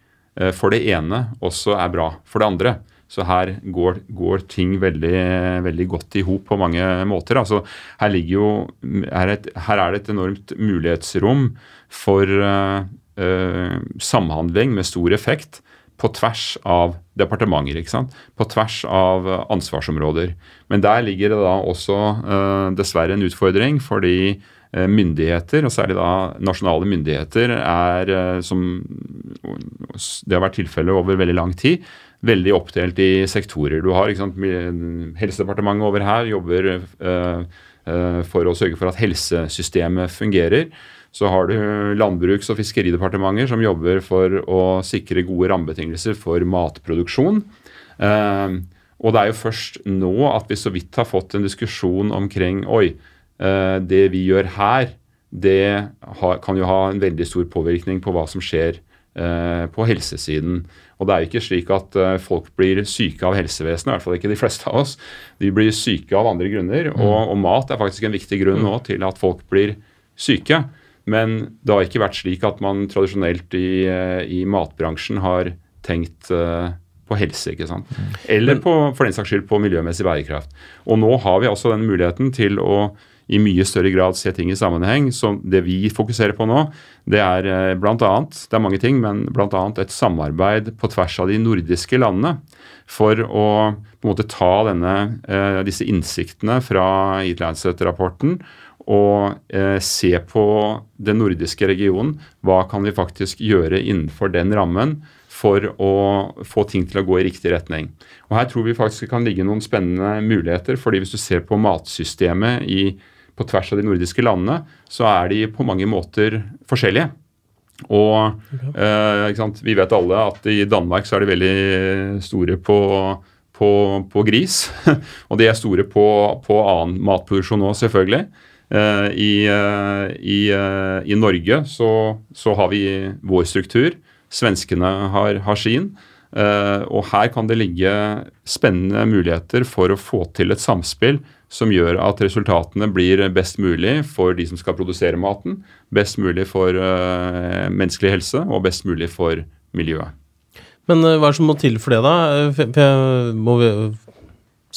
for det ene også er bra for det andre. Så her går, går ting veldig, veldig godt i hop på mange måter. Altså, her, jo, her, er et, her er det et enormt mulighetsrom for uh, uh, samhandling med stor effekt på tvers av departementer. ikke sant? På tvers av eh, ansvarsområder. Men der ligger det da også uh, dessverre en utfordring, fordi eh, myndigheter, og særlig da nasjonale myndigheter, er eh, som det har vært tilfellet over veldig lang tid, veldig oppdelt i sektorer. Du har Helsedepartementet over her jobber eh, eh, for å sørge for at helsesystemet fungerer. Så har du Landbruks- og fiskeridepartementer som jobber for å sikre gode rammebetingelser for matproduksjon. Eh, og det er jo først nå at vi så vidt har fått en diskusjon omkring Oi, eh, det vi gjør her, det kan jo ha en veldig stor påvirkning på hva som skjer eh, på helsesiden. Og det er jo ikke slik at uh, folk blir syke av helsevesenet, i hvert fall ikke de fleste av oss. De blir syke av andre grunner, mm. og, og, mat er faktisk en viktig grunn nå til at folk blir syke. Men det har ikke vært slik at man tradisjonelt i, i matbransjen har tenkt på helse, ikke sant. Mm. Eller på, for den saks skyld på miljømessig bærekraft. Og nå har vi altså den muligheten til å i mye større grad se ting i sammenheng. Så det vi fokuserer på nå, det er eh, bl.a. Det er mange ting, men bl.a. et samarbeid på tvers av de nordiske landene for å på en måte ta denne, eh, disse innsiktene fra Eat Lancet-rapporten og eh, se på den nordiske regionen. Hva kan vi faktisk gjøre innenfor den rammen for å få ting til å gå i riktig retning. Og Her tror vi faktisk det kan ligge noen spennende muligheter. fordi Hvis du ser på matsystemet i på tvers av de nordiske landene, så er de på mange måter forskjellige. Og okay. eh, vi vet alle at i Danmark så er de veldig store på, på, på gris. og de er store på, på annen matproduksjon òg, selvfølgelig. Eh, i, eh, i, eh, i, Norge så, så, har vi vår struktur. Svenskene har, har sin. Eh, og her kan det ligge spennende muligheter for å få til et samspill som gjør at resultatene blir best mulig for de som skal produsere maten, best mulig for uh, menneskelig helse og best mulig for miljøet. Men uh, hva er det som må til for det, da? For må vi,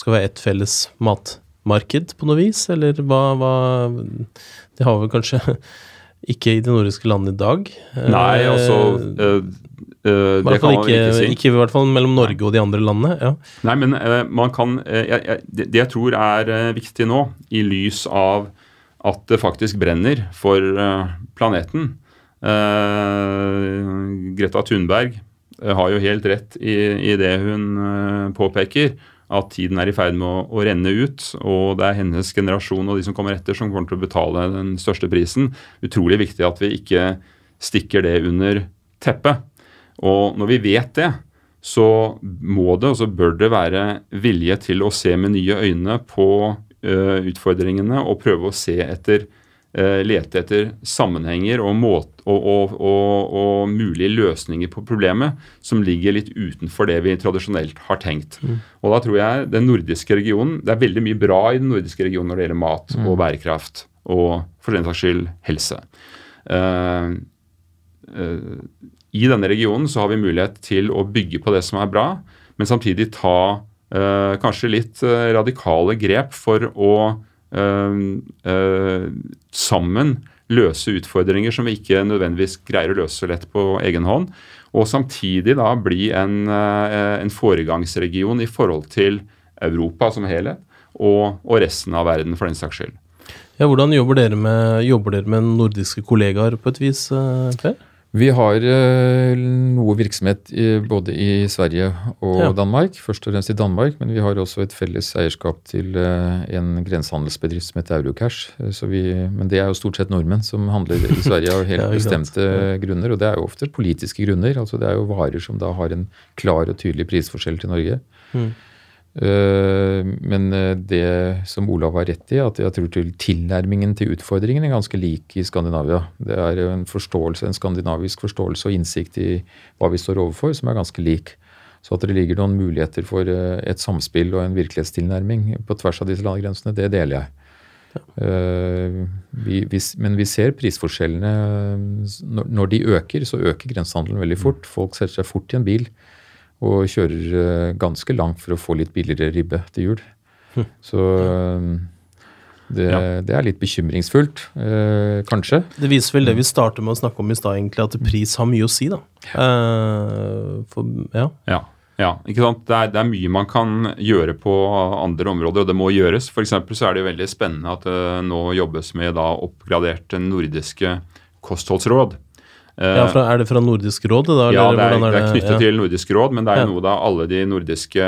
skal vi ha ett felles matmarked på noe vis, eller hva, hva Det har vi kanskje ikke i de nordiske landene i dag. Nei, altså uh, Uh, det kan man ikke, ikke si. Ikke i hvert fall mellom Norge Nei. og de andre landene. ja. Nei, men uh, man kan uh, jeg, jeg, det, det, jeg tror er viktig nå, i lys av at det faktisk brenner for planeten Greta Thunberg har jo helt rett i, i det hun påpeker, at tiden er i ferd med å, å, renne ut. Og det er hennes generasjon og de som kommer etter, som kommer til å betale den største prisen. Utrolig viktig at vi ikke stikker det under teppet. Og når vi vet det, så må det og så bør det være vilje til å se med nye øyne på uh, utfordringene og prøve å se etter uh, lete etter sammenhenger og, måte, og, og, og, mulige løsninger på problemet som ligger litt utenfor det vi tradisjonelt har tenkt. Mm. Og da tror jeg den nordiske regionen Det er veldig mye bra i den nordiske regionen når det gjelder mat mm. og bærekraft og for den saks skyld helse. Uh, i denne regionen så har vi mulighet til å bygge på det som er bra, men samtidig ta eh, kanskje litt eh, radikale grep for å eh, eh, sammen løse utfordringer som vi ikke nødvendigvis greier å løse lett på egen hånd. Og samtidig da bli en, eh, en foregangsregion i forhold til Europa som helhet, og, og resten av verden for den saks skyld. Ja, hvordan jobber dere, med, jobber dere med nordiske kollegaer på et vis, Per? Vi har uh, noe virksomhet i, både i Sverige og ja. Danmark. Først og fremst i Danmark, men vi har også et felles eierskap til uh, en grensehandelsbedrift som heter Eurocash. Vi, men det er jo stort sett nordmenn som handler i Sverige av helt bestemte ja. grunner. Og det er jo ofte politiske grunner. altså Det er jo varer som da har en klar og tydelig prisforskjell til Norge. Mm. Eh, men eh, det som Olav har rett i, at jeg tror til tilnærmingen til utfordringen er ganske lik i Skandinavia. Det er en forståelse, en skandinavisk forståelse og innsikt i hva vi står overfor, som er ganske lik. Så at det ligger noen muligheter for eh, et samspill og en virkelighetstilnærming på tvers av disse landegrensene, det deler jeg. Ja. Vi, vi, men vi ser prisforskjellene Når de øker, så øker grensehandelen veldig fort. Folk setter seg fort i en bil og kjører eh, ganske langt for å få litt billigere ribbe til jul. Hm. Så eh, det, ja. det, er litt bekymringsfullt, eh, kanskje. Det viser vel det vi starter med å snakke om i stad, egentlig, at pris har mye å si, da. Eh, for, ja. ja. ja. ikke sant? Det er, det er, mye man kan gjøre på andre områder, og det må gjøres. For så er det jo veldig spennende at det nå jobbes med da oppgraderte nordiske kostholdsråd. Ja, fra, Er det fra Nordisk råd? Da, ja, det er, er, det er knyttet ja. til Nordisk råd, men det er ja. noe da alle de nordiske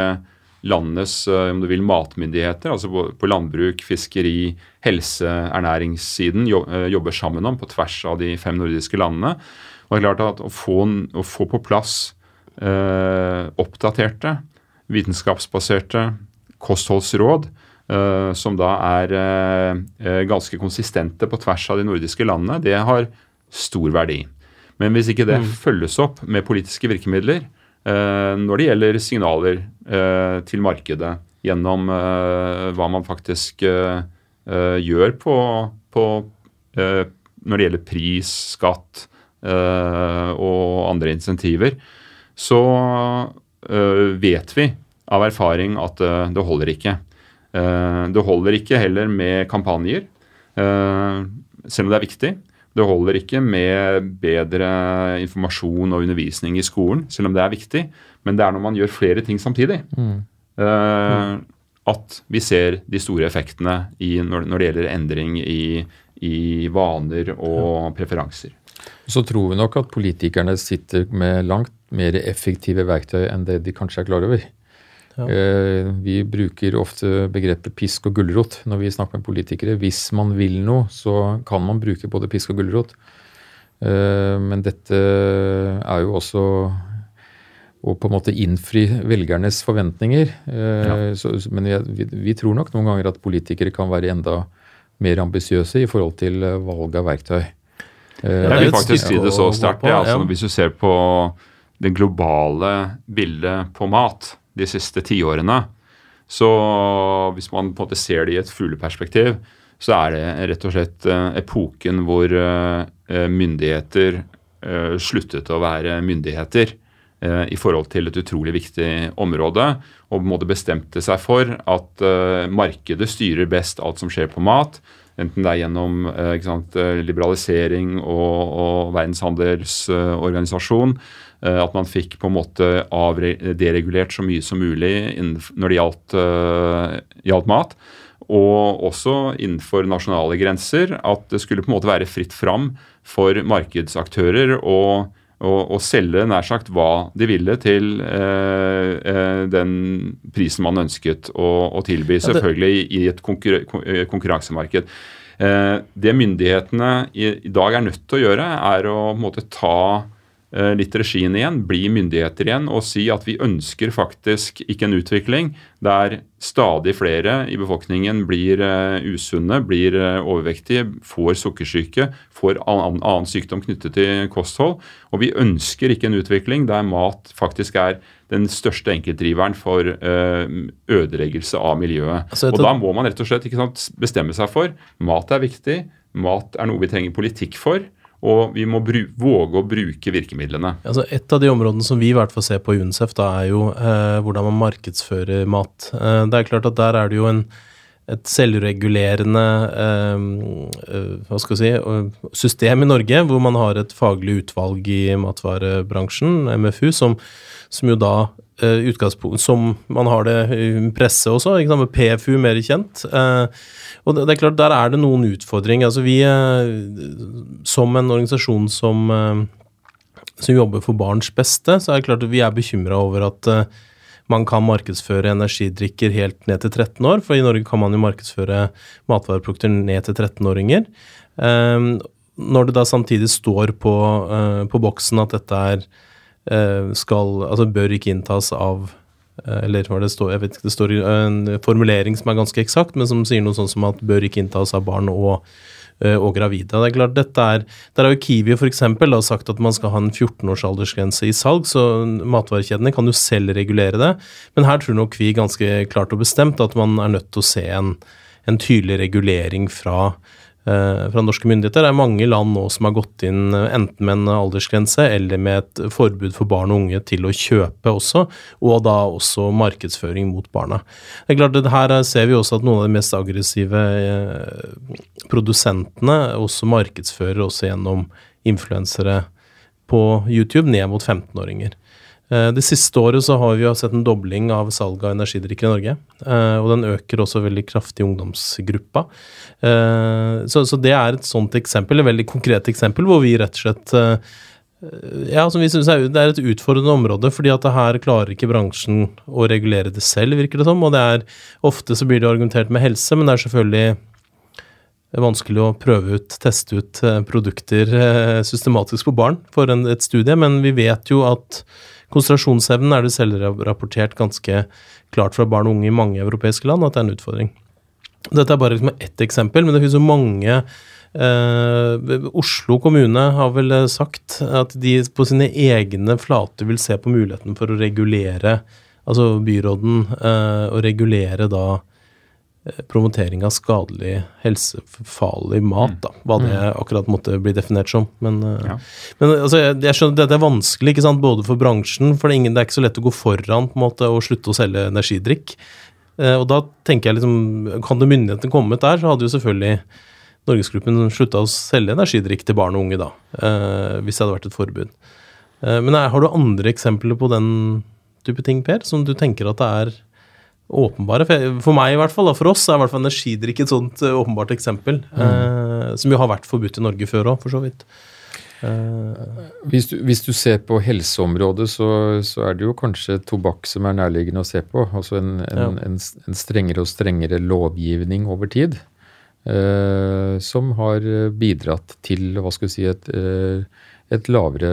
landenes eh, om du vil, matmyndigheter, altså på, på landbruk, fiskeri, helse, ernæringssiden, eh, jobber sammen om på tvers av de fem nordiske landene. Og det er klart at Å få, å få på plass eh, oppdaterte, vitenskapsbaserte kostholdsråd, eh, som da er eh, ganske konsistente på tvers av de nordiske landene, det har stor verdi. Men hvis ikke det mm. følges opp med politiske virkemidler, når det gjelder signaler til markedet gjennom hva man faktisk gjør på, på når det gjelder pris, skatt og andre insentiver, så vet vi av erfaring at det holder ikke. Det holder ikke heller med kampanjer, selv om det er viktig. Det holder ikke med bedre informasjon og undervisning i skolen, selv om det er viktig. Men det er når man gjør flere ting samtidig, mm. uh, at vi ser de store effektene i, når, når, det gjelder endring i, i vaner og preferanser. Så tror vi nok at politikerne sitter med langt mer effektive verktøy enn det de kanskje er klar over. Ja. Eh, vi bruker ofte begrepet pisk og gulrot når vi snakker med politikere. Hvis man vil noe, så kan man bruke både pisk og gulrot. Eh, men dette er jo også å på en måte innfri velgernes forventninger. Eh, ja. Så, men vi, vi, tror nok noen ganger at politikere kan være enda mer ambisiøse i forhold til valg av verktøy. Jeg vil faktisk si det så sterkt. Ja, altså, hvis du ser på det globale bildet på mat, de siste tiårene. Så hvis man på en måte ser det i et fugleperspektiv, så er det rett og slett eh, epoken hvor eh, myndigheter eh, sluttet å være myndigheter i forhold til et utrolig viktig område, og på bestemte seg for at markedet styrer best alt som skjer på mat. Enten det er gjennom sant, liberalisering og, og Verdens handelsorganisasjon, Eh, at man fikk på en måte deregulert så mye som mulig når det gjaldt, uh, gjaldt, mat. Og også innenfor nasjonale grenser. At det skulle på en måte være fritt fram for markedsaktører å, å, å selge nær sagt hva de ville til uh, uh, den prisen man ønsket å, å tilby. Selvfølgelig i et konkurre konkurransemarked. Det myndighetene i, i dag er nødt til å gjøre, er å måte, ta Eh, litt regien igjen, bli myndigheter igjen og si at vi ønsker faktisk ikke en utvikling der stadig flere i befolkningen blir uh, usunne, blir uh, overvektige, får sukkersyke, får annen, sykdom knyttet til kosthold. Og vi ønsker ikke en utvikling der mat faktisk er den største enkeltdriveren for ødeleggelse av miljøet. Altså, og da må man rett og slett sant, bestemme seg for mat er viktig, mat er noe vi trenger politikk for. Og vi må våge å bruke virkemidlene. Altså et av de områdene som vi i hvert fall ser på i UNICEF, da, er jo eh, hvordan man markedsfører mat. Eh, det er klart at der er det jo en, et selvregulerende eh, eh si, eh, system i Norge, hvor man har et faglig utvalg i matvarebransjen, MFU, som, som jo da utgangspunkt som man har det i presse også, ikke sant? med PFU mer kjent. Uh, og det, er klart, der er det noen utfordringer. Altså vi, uh, som en organisasjon som, som jobber for barns beste, så er det klart at vi er bekymra over at man kan markedsføre energidrikker helt ned til 13 år, for i Norge kan man jo markedsføre matvareprodukter ned til 13-åringer. når det da samtidig står på, på boksen at dette er Eh, skal Altså bør ikke inntas av eh, eller hva det står, jeg vet ikke, det står en formulering som er ganske eksakt, men som sier noe sånn som at bør ikke inntas av barn og, eh, og gravide. Det er klart, dette er, Der har jo Kiwi for eksempel, sagt at man skal ha en 14-års aldersgrense i salg, så matvarekjedene kan jo selv regulere det. Men her tror nok vi ganske klart og bestemt at man er nødt til å se en, en tydelig regulering fra Eh, fra norske myndigheter. Det er mange land nå som har gått inn eh, enten med en aldersgrense eller med et forbud for barn og unge til å kjøpe også, og da også markedsføring mot barna. Det er klart at Her ser vi også at noen av de mest aggressive eh, produsentene også markedsfører også gjennom influensere på YouTube ned mot 15-åringer. Eh, det siste året så har vi jo sett en dobling av salget av energidrikker i Norge. Eh, og den øker også veldig kraftig i ungdomsgruppa. Eh, så, det er et sånt eksempel, et veldig konkret eksempel, hvor vi rett og slett ja, som vi synes er, Det er et utfordrende område, fordi at her klarer ikke bransjen å regulere det selv, virker det som. Og det er ofte så blir det argumentert med helse, men det er selvfølgelig vanskelig å prøve ut, teste ut produkter systematisk på barn for en, et studie. Men vi vet jo at Konsentrasjonsevnen er det selvrapportert ganske klart fra barn og unge i mange europeiske land at det er en utfordring. Dette er bare liksom ett eksempel, men det finnes jo mange eh, Oslo kommune har vel sagt at de på sine egne flater vil se på muligheten for å regulere, altså byråden, eh, å regulere da eh, promotering av skadelig, helsefarlig mat, da. Hva det akkurat måtte bli definert som. Men, eh, Ja. men altså, jeg, jeg skjønner at dette er vanskelig, ikke sant? både for bransjen, for det er, ingen, det er ikke så lett å gå foran på en måte, og slutte å selge energidrikk. Eh, og da tenker jeg liksom, det myndighetene kommet der, så hadde jo selvfølgelig Norgesgruppen slutta å selge energidrikk til barn og unge, da. Eh, hvis det hadde vært et forbud. Eh, men er, har du andre eksempler på den type ting, Per, som du tenker at det er åpenbare? For, meg, i hvert fall, for oss, er i hvert fall energidrikk et sånt eh, åpenbart eksempel. Eh, som jo har vært forbudt i Norge før òg, for så vidt. Hvis du, hvis du ser på helseområdet, så, så er det jo kanskje tobakk som er nærliggende å se på. Altså en, en, Ja. en, en strengere og strengere lovgivning over tid. eh, som har bidratt til hva skal vi si, et, eh, et lavere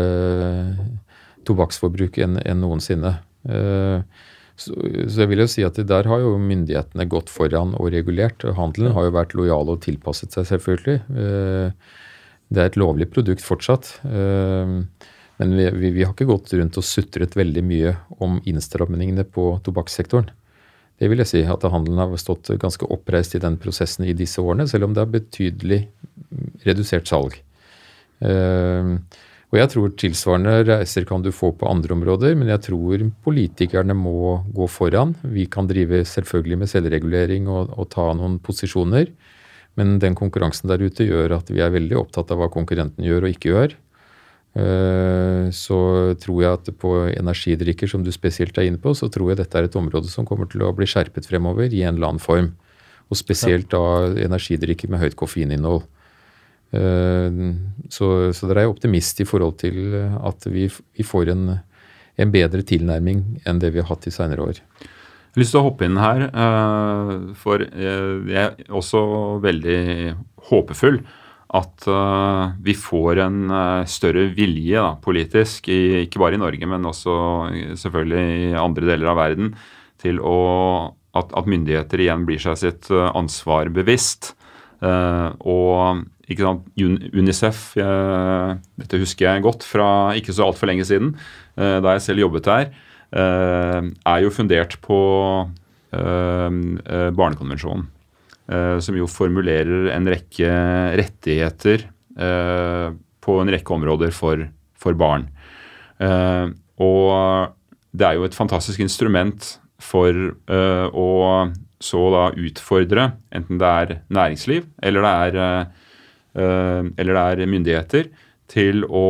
tobakksforbruk enn enn noensinne. Eh, så, så jeg vil jo si at der har jo myndighetene gått foran og regulert. og Handelen har jo vært lojal og tilpasset seg, selvfølgelig. Eh, det er et lovlig produkt fortsatt. eh, Men vi, vi, vi har ikke gått rundt og sutret veldig mye om innstramningene på tobakkssektoren. Det vil jeg si, at handelen har stått ganske oppreist i den prosessen i disse årene, selv om det er betydelig redusert salg. Eh, og jeg tror tilsvarende reiser kan du få på andre områder, men jeg tror politikerne må gå foran. Vi kan drive selvfølgelig med selvregulering og, og ta noen posisjoner, men den konkurransen der ute gjør at vi er veldig opptatt av hva konkurrenten gjør og ikke gjør. Eh, Så tror jeg at på energidrikker, som du spesielt er inne på, så tror jeg dette er et område som kommer til å bli skjerpet fremover i en eller annen form. Og spesielt da energidrikker med høyt koffeininnhold. Eh, Så, så dere er optimist i forhold til at vi, vi får en, en bedre tilnærming enn det vi har hatt i seinere år. Jeg har lyst til å hoppe inn her, eh, for eh, jeg er også veldig håpefull at eh, vi får en eh, større vilje da, politisk, ikke bare i Norge, men også selvfølgelig i andre deler av verden, til å, at, at myndigheter igjen blir seg sitt eh, ansvar bevisst. Eh, og ikke sant, Unicef, eh, dette husker jeg godt fra ikke så altfor lenge siden, eh, da jeg selv jobbet der, eh, er jo fundert på eh, eh, Barnekonvensjonen. eh, som jo formulerer en rekke rettigheter på en rekke områder for, for barn. Og det er jo et fantastisk instrument for å så da utfordre, enten det er næringsliv eller det er, eller det er myndigheter, til å,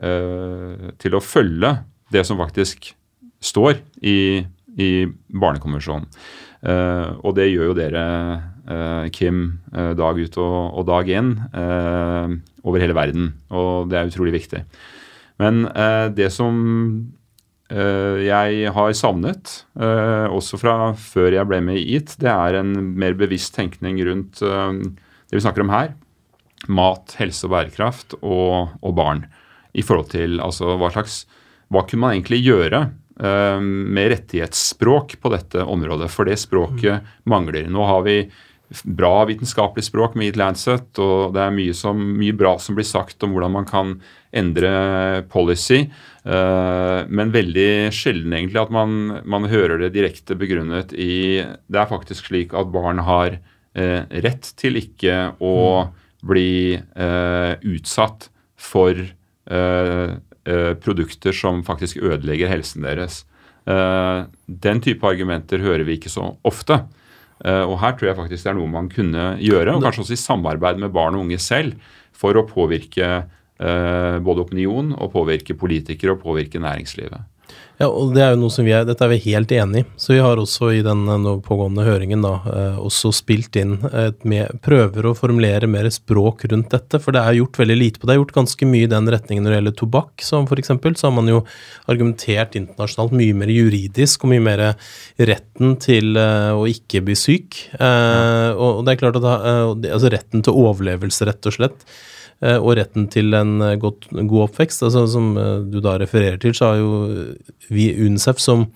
eh, til å følge det som faktisk står i, i Barnekonvensjonen. Eh, og det gjør jo dere, eh, Kim, eh, dag ut og, og dag inn eh, over hele verden. Og det er utrolig viktig. Men eh, det som eh, jeg har savnet, eh, også fra før jeg ble med i EAT, det er en mer bevisst tenkning rundt eh, det vi snakker om her. Mat, helse og bærekraft og, og barn. I forhold til altså, hva slags Hva kunne man egentlig gjøre eh, med rettighetsspråk på dette området? For det språket mangler. Nå har vi bra vitenskapelig språk med Eat Lancet, og det er mye, som, mye bra som blir sagt om hvordan man kan endre policy, eh, men veldig sjelden egentlig at man, man hører det direkte begrunnet i Det er faktisk slik at barn har eh, rett til ikke å bli eh, utsatt for eh, eh, produkter som faktisk ødelegger helsen deres. Eh, den type argumenter hører vi ikke så ofte. Eh, og her tror jeg faktisk det er noe man kunne gjøre, og kanskje også i samarbeid med barn og unge selv, for å påvirke eh, både opinion og påvirke politikere og påvirke næringslivet. Ja, og det er jo noe som vi er, Dette er vi helt enig i. Så vi har også i den eh, pågående høringen da, eh, også spilt inn et med, prøver å formulere mer språk rundt dette. For det er gjort veldig lite på det. Det er gjort ganske mye i den retningen når det gjelder tobakk. som for eksempel, Så har man jo argumentert internasjonalt mye mer juridisk og mye mer retten til eh, å ikke bli syk. Ja. og, det er klart at eh, altså retten til overlevelse, rett og slett. Eh, og retten til en eh, godt, god oppvekst. Altså, som eh, du da refererer til, så har jo vi UNICEF som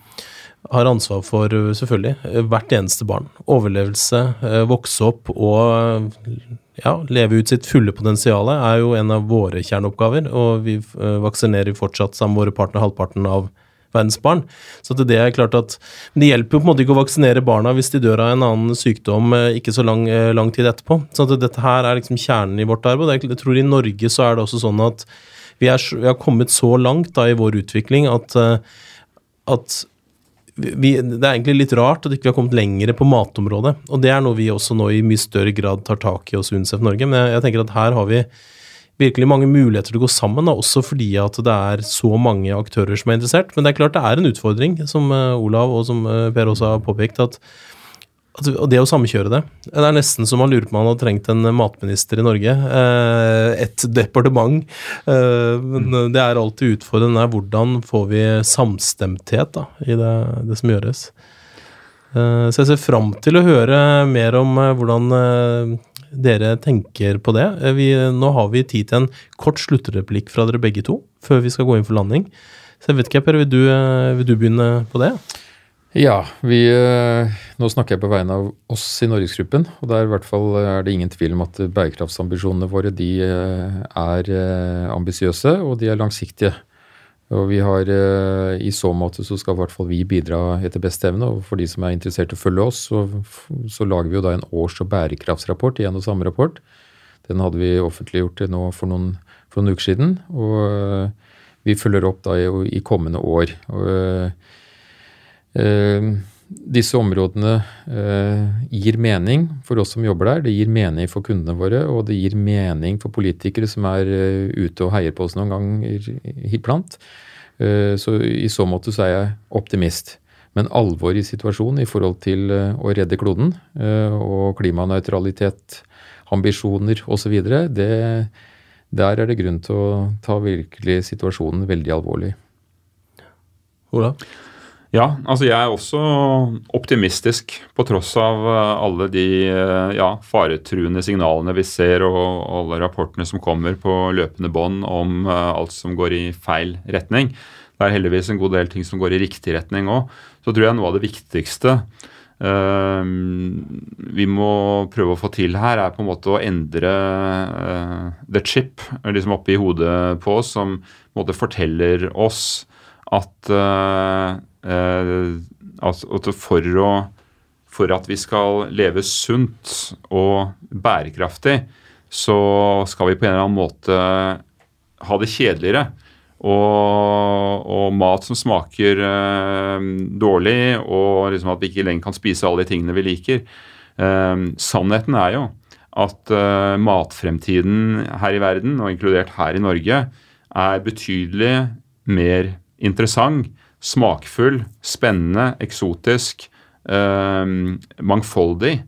har ansvar for, selvfølgelig, hvert eneste barn. Overlevelse, vokse opp og ja, leve ut sitt fulle potensial er jo en av våre kjerneoppgaver. Og vi vaksinerer fortsatt sammen med våre partnere halvparten av verdens barn. Så det er klart at det hjelper jo på en måte ikke å vaksinere barna hvis de dør av en annen sykdom ikke så lang, lang tid etterpå. Så dette her er liksom kjernen i vårt arbeid. Jeg tror i Norge så er det også sånn at vi, er, vi har kommet så langt da i vår utvikling at, at vi, det er egentlig litt rart at ikke vi ikke har kommet lenger på matområdet. Og det er noe vi også nå i mye større grad tar tak i hos UNICEF Norge. Men jeg, jeg tenker at her har vi virkelig mange muligheter til å gå sammen, da, også fordi at det er så mange aktører som er interessert. Men det er klart det er en utfordring, som uh, Olav og som uh, Per også har påpekt, at og det å samkjøre det Det er nesten som man lurer på om man hadde trengt en matminister i Norge. Eh, et departement. Eh, men mm. det er alltid utfordrende. Hvordan får vi samstemthet da, i det, det som gjøres? Eh, så jeg ser fram til å høre mer om hvordan dere tenker på det. Vi, nå har vi tid til en kort sluttreplikk fra dere begge to, før vi skal gå inn for landing. Så jeg vet ikke, Per, vil du, vil du begynne på det? Ja, vi, eh, nå snakker jeg på vegne av oss i Norgesgruppen. og der i hvert fall er det ingen tvil om at bærekraftsambisjonene våre de eh, er eh, ambisiøse og de er langsiktige. Og vi har, I så måte så skal i hvert fall vi bidra etter beste evne. Og for de som er interessert i å følge oss, så, så lager vi jo da en års- og bærekraftsrapport i en og samme rapport. Den hadde vi offentliggjort nå for noen, for noen uker siden. Og vi følger opp da i, i kommende år. Og, Eh, disse områdene eh, gir mening for oss som jobber der, det gir mening for kundene våre, og det gir mening for politikere som er eh, ute og heier på oss noen ganger iblant. Så i så måte så er jeg optimist. Men alvoret i situasjonen i forhold til å redde kloden og klimanøytralitet, ambisjoner osv., der er det grunn til å ta virkelig situasjonen veldig alvorlig. Ola? Ja, altså jeg er også optimistisk på tross av eh, alle de eh, ja, faretruende signalene vi ser og alle rapportene som kommer på løpende bånd om uh, alt som går i feil retning. Det er heldigvis en god del ting som går i riktig retning òg. Så tror jeg noe av det viktigste uh, vi må prøve å få til her, er på en måte å endre uh, the chip liksom oppi hodet på oss, som på en måte forteller oss at Eh, altså for, å, for at vi skal leve sunt og bærekraftig, så skal vi på en eller annen måte ha det kjedeligere. Og, og mat som smaker uh, dårlig, og liksom at vi ikke lenger kan spise alle de tingene vi liker. Uh, sannheten er jo at uh, matfremtiden her i verden, og inkludert her i Norge, er betydelig mer interessant smakfull, spennende, eksotisk, eh, mangfoldig,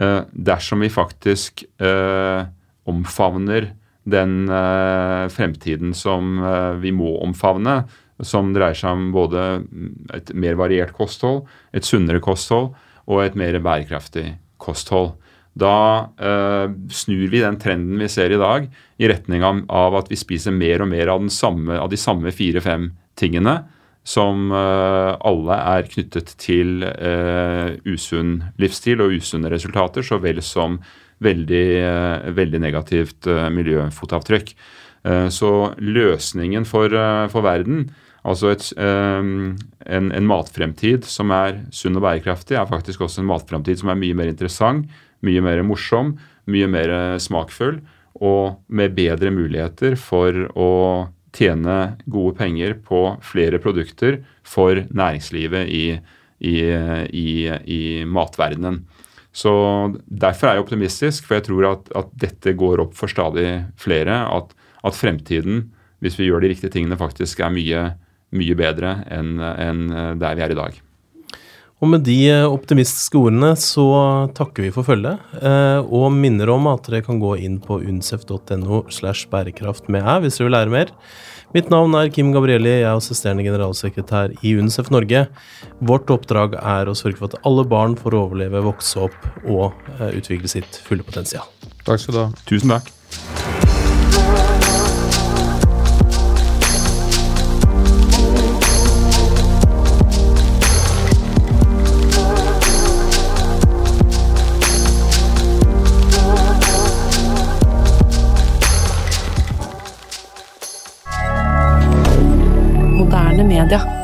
eh, dersom vi faktisk eh, omfavner den eh, fremtiden som eh, vi må omfavne, som dreier seg om både et mer variert kosthold, et sunnere kosthold og et mer bærekraftig kosthold. Da eh, snur vi den trenden vi ser i dag, i retning av, av at vi spiser mer og mer av, samme, av de samme fire-fem tingene som uh, alle er knyttet til uh, usunn livsstil og usunne resultater, så vel som veldig, uh, veldig negativt miljøfotavtrykk. så løsningen for, for verden, altså et, en, en, matfremtid som er sunn og bærekraftig, er faktisk også en matfremtid som er mye mer interessant, mye mer morsom, mye mer smakfull og med bedre muligheter for å tjene gode penger på flere produkter for næringslivet i, i, i, i matverdenen. Så Derfor er jeg optimistisk, for jeg tror at, at dette går opp for stadig flere. At, at, fremtiden, hvis vi gjør de riktige tingene, faktisk er mye, mye bedre enn enn der vi er i dag. Og med de optimistiske ordene så takker vi for følget, eh, og minner om at dere kan gå inn på uncef.no slash bærekraft med æ hvis dere vil lære mer. Mitt navn er Kim Gabrielli, jeg er assisterende generalsekretær i UNICEF Norge. Vårt oppdrag er å sørge for at alle barn får overleve, vokse opp og eh, utvikle sitt fulle potensial. Takk skal du ha. Tusen takk. rien.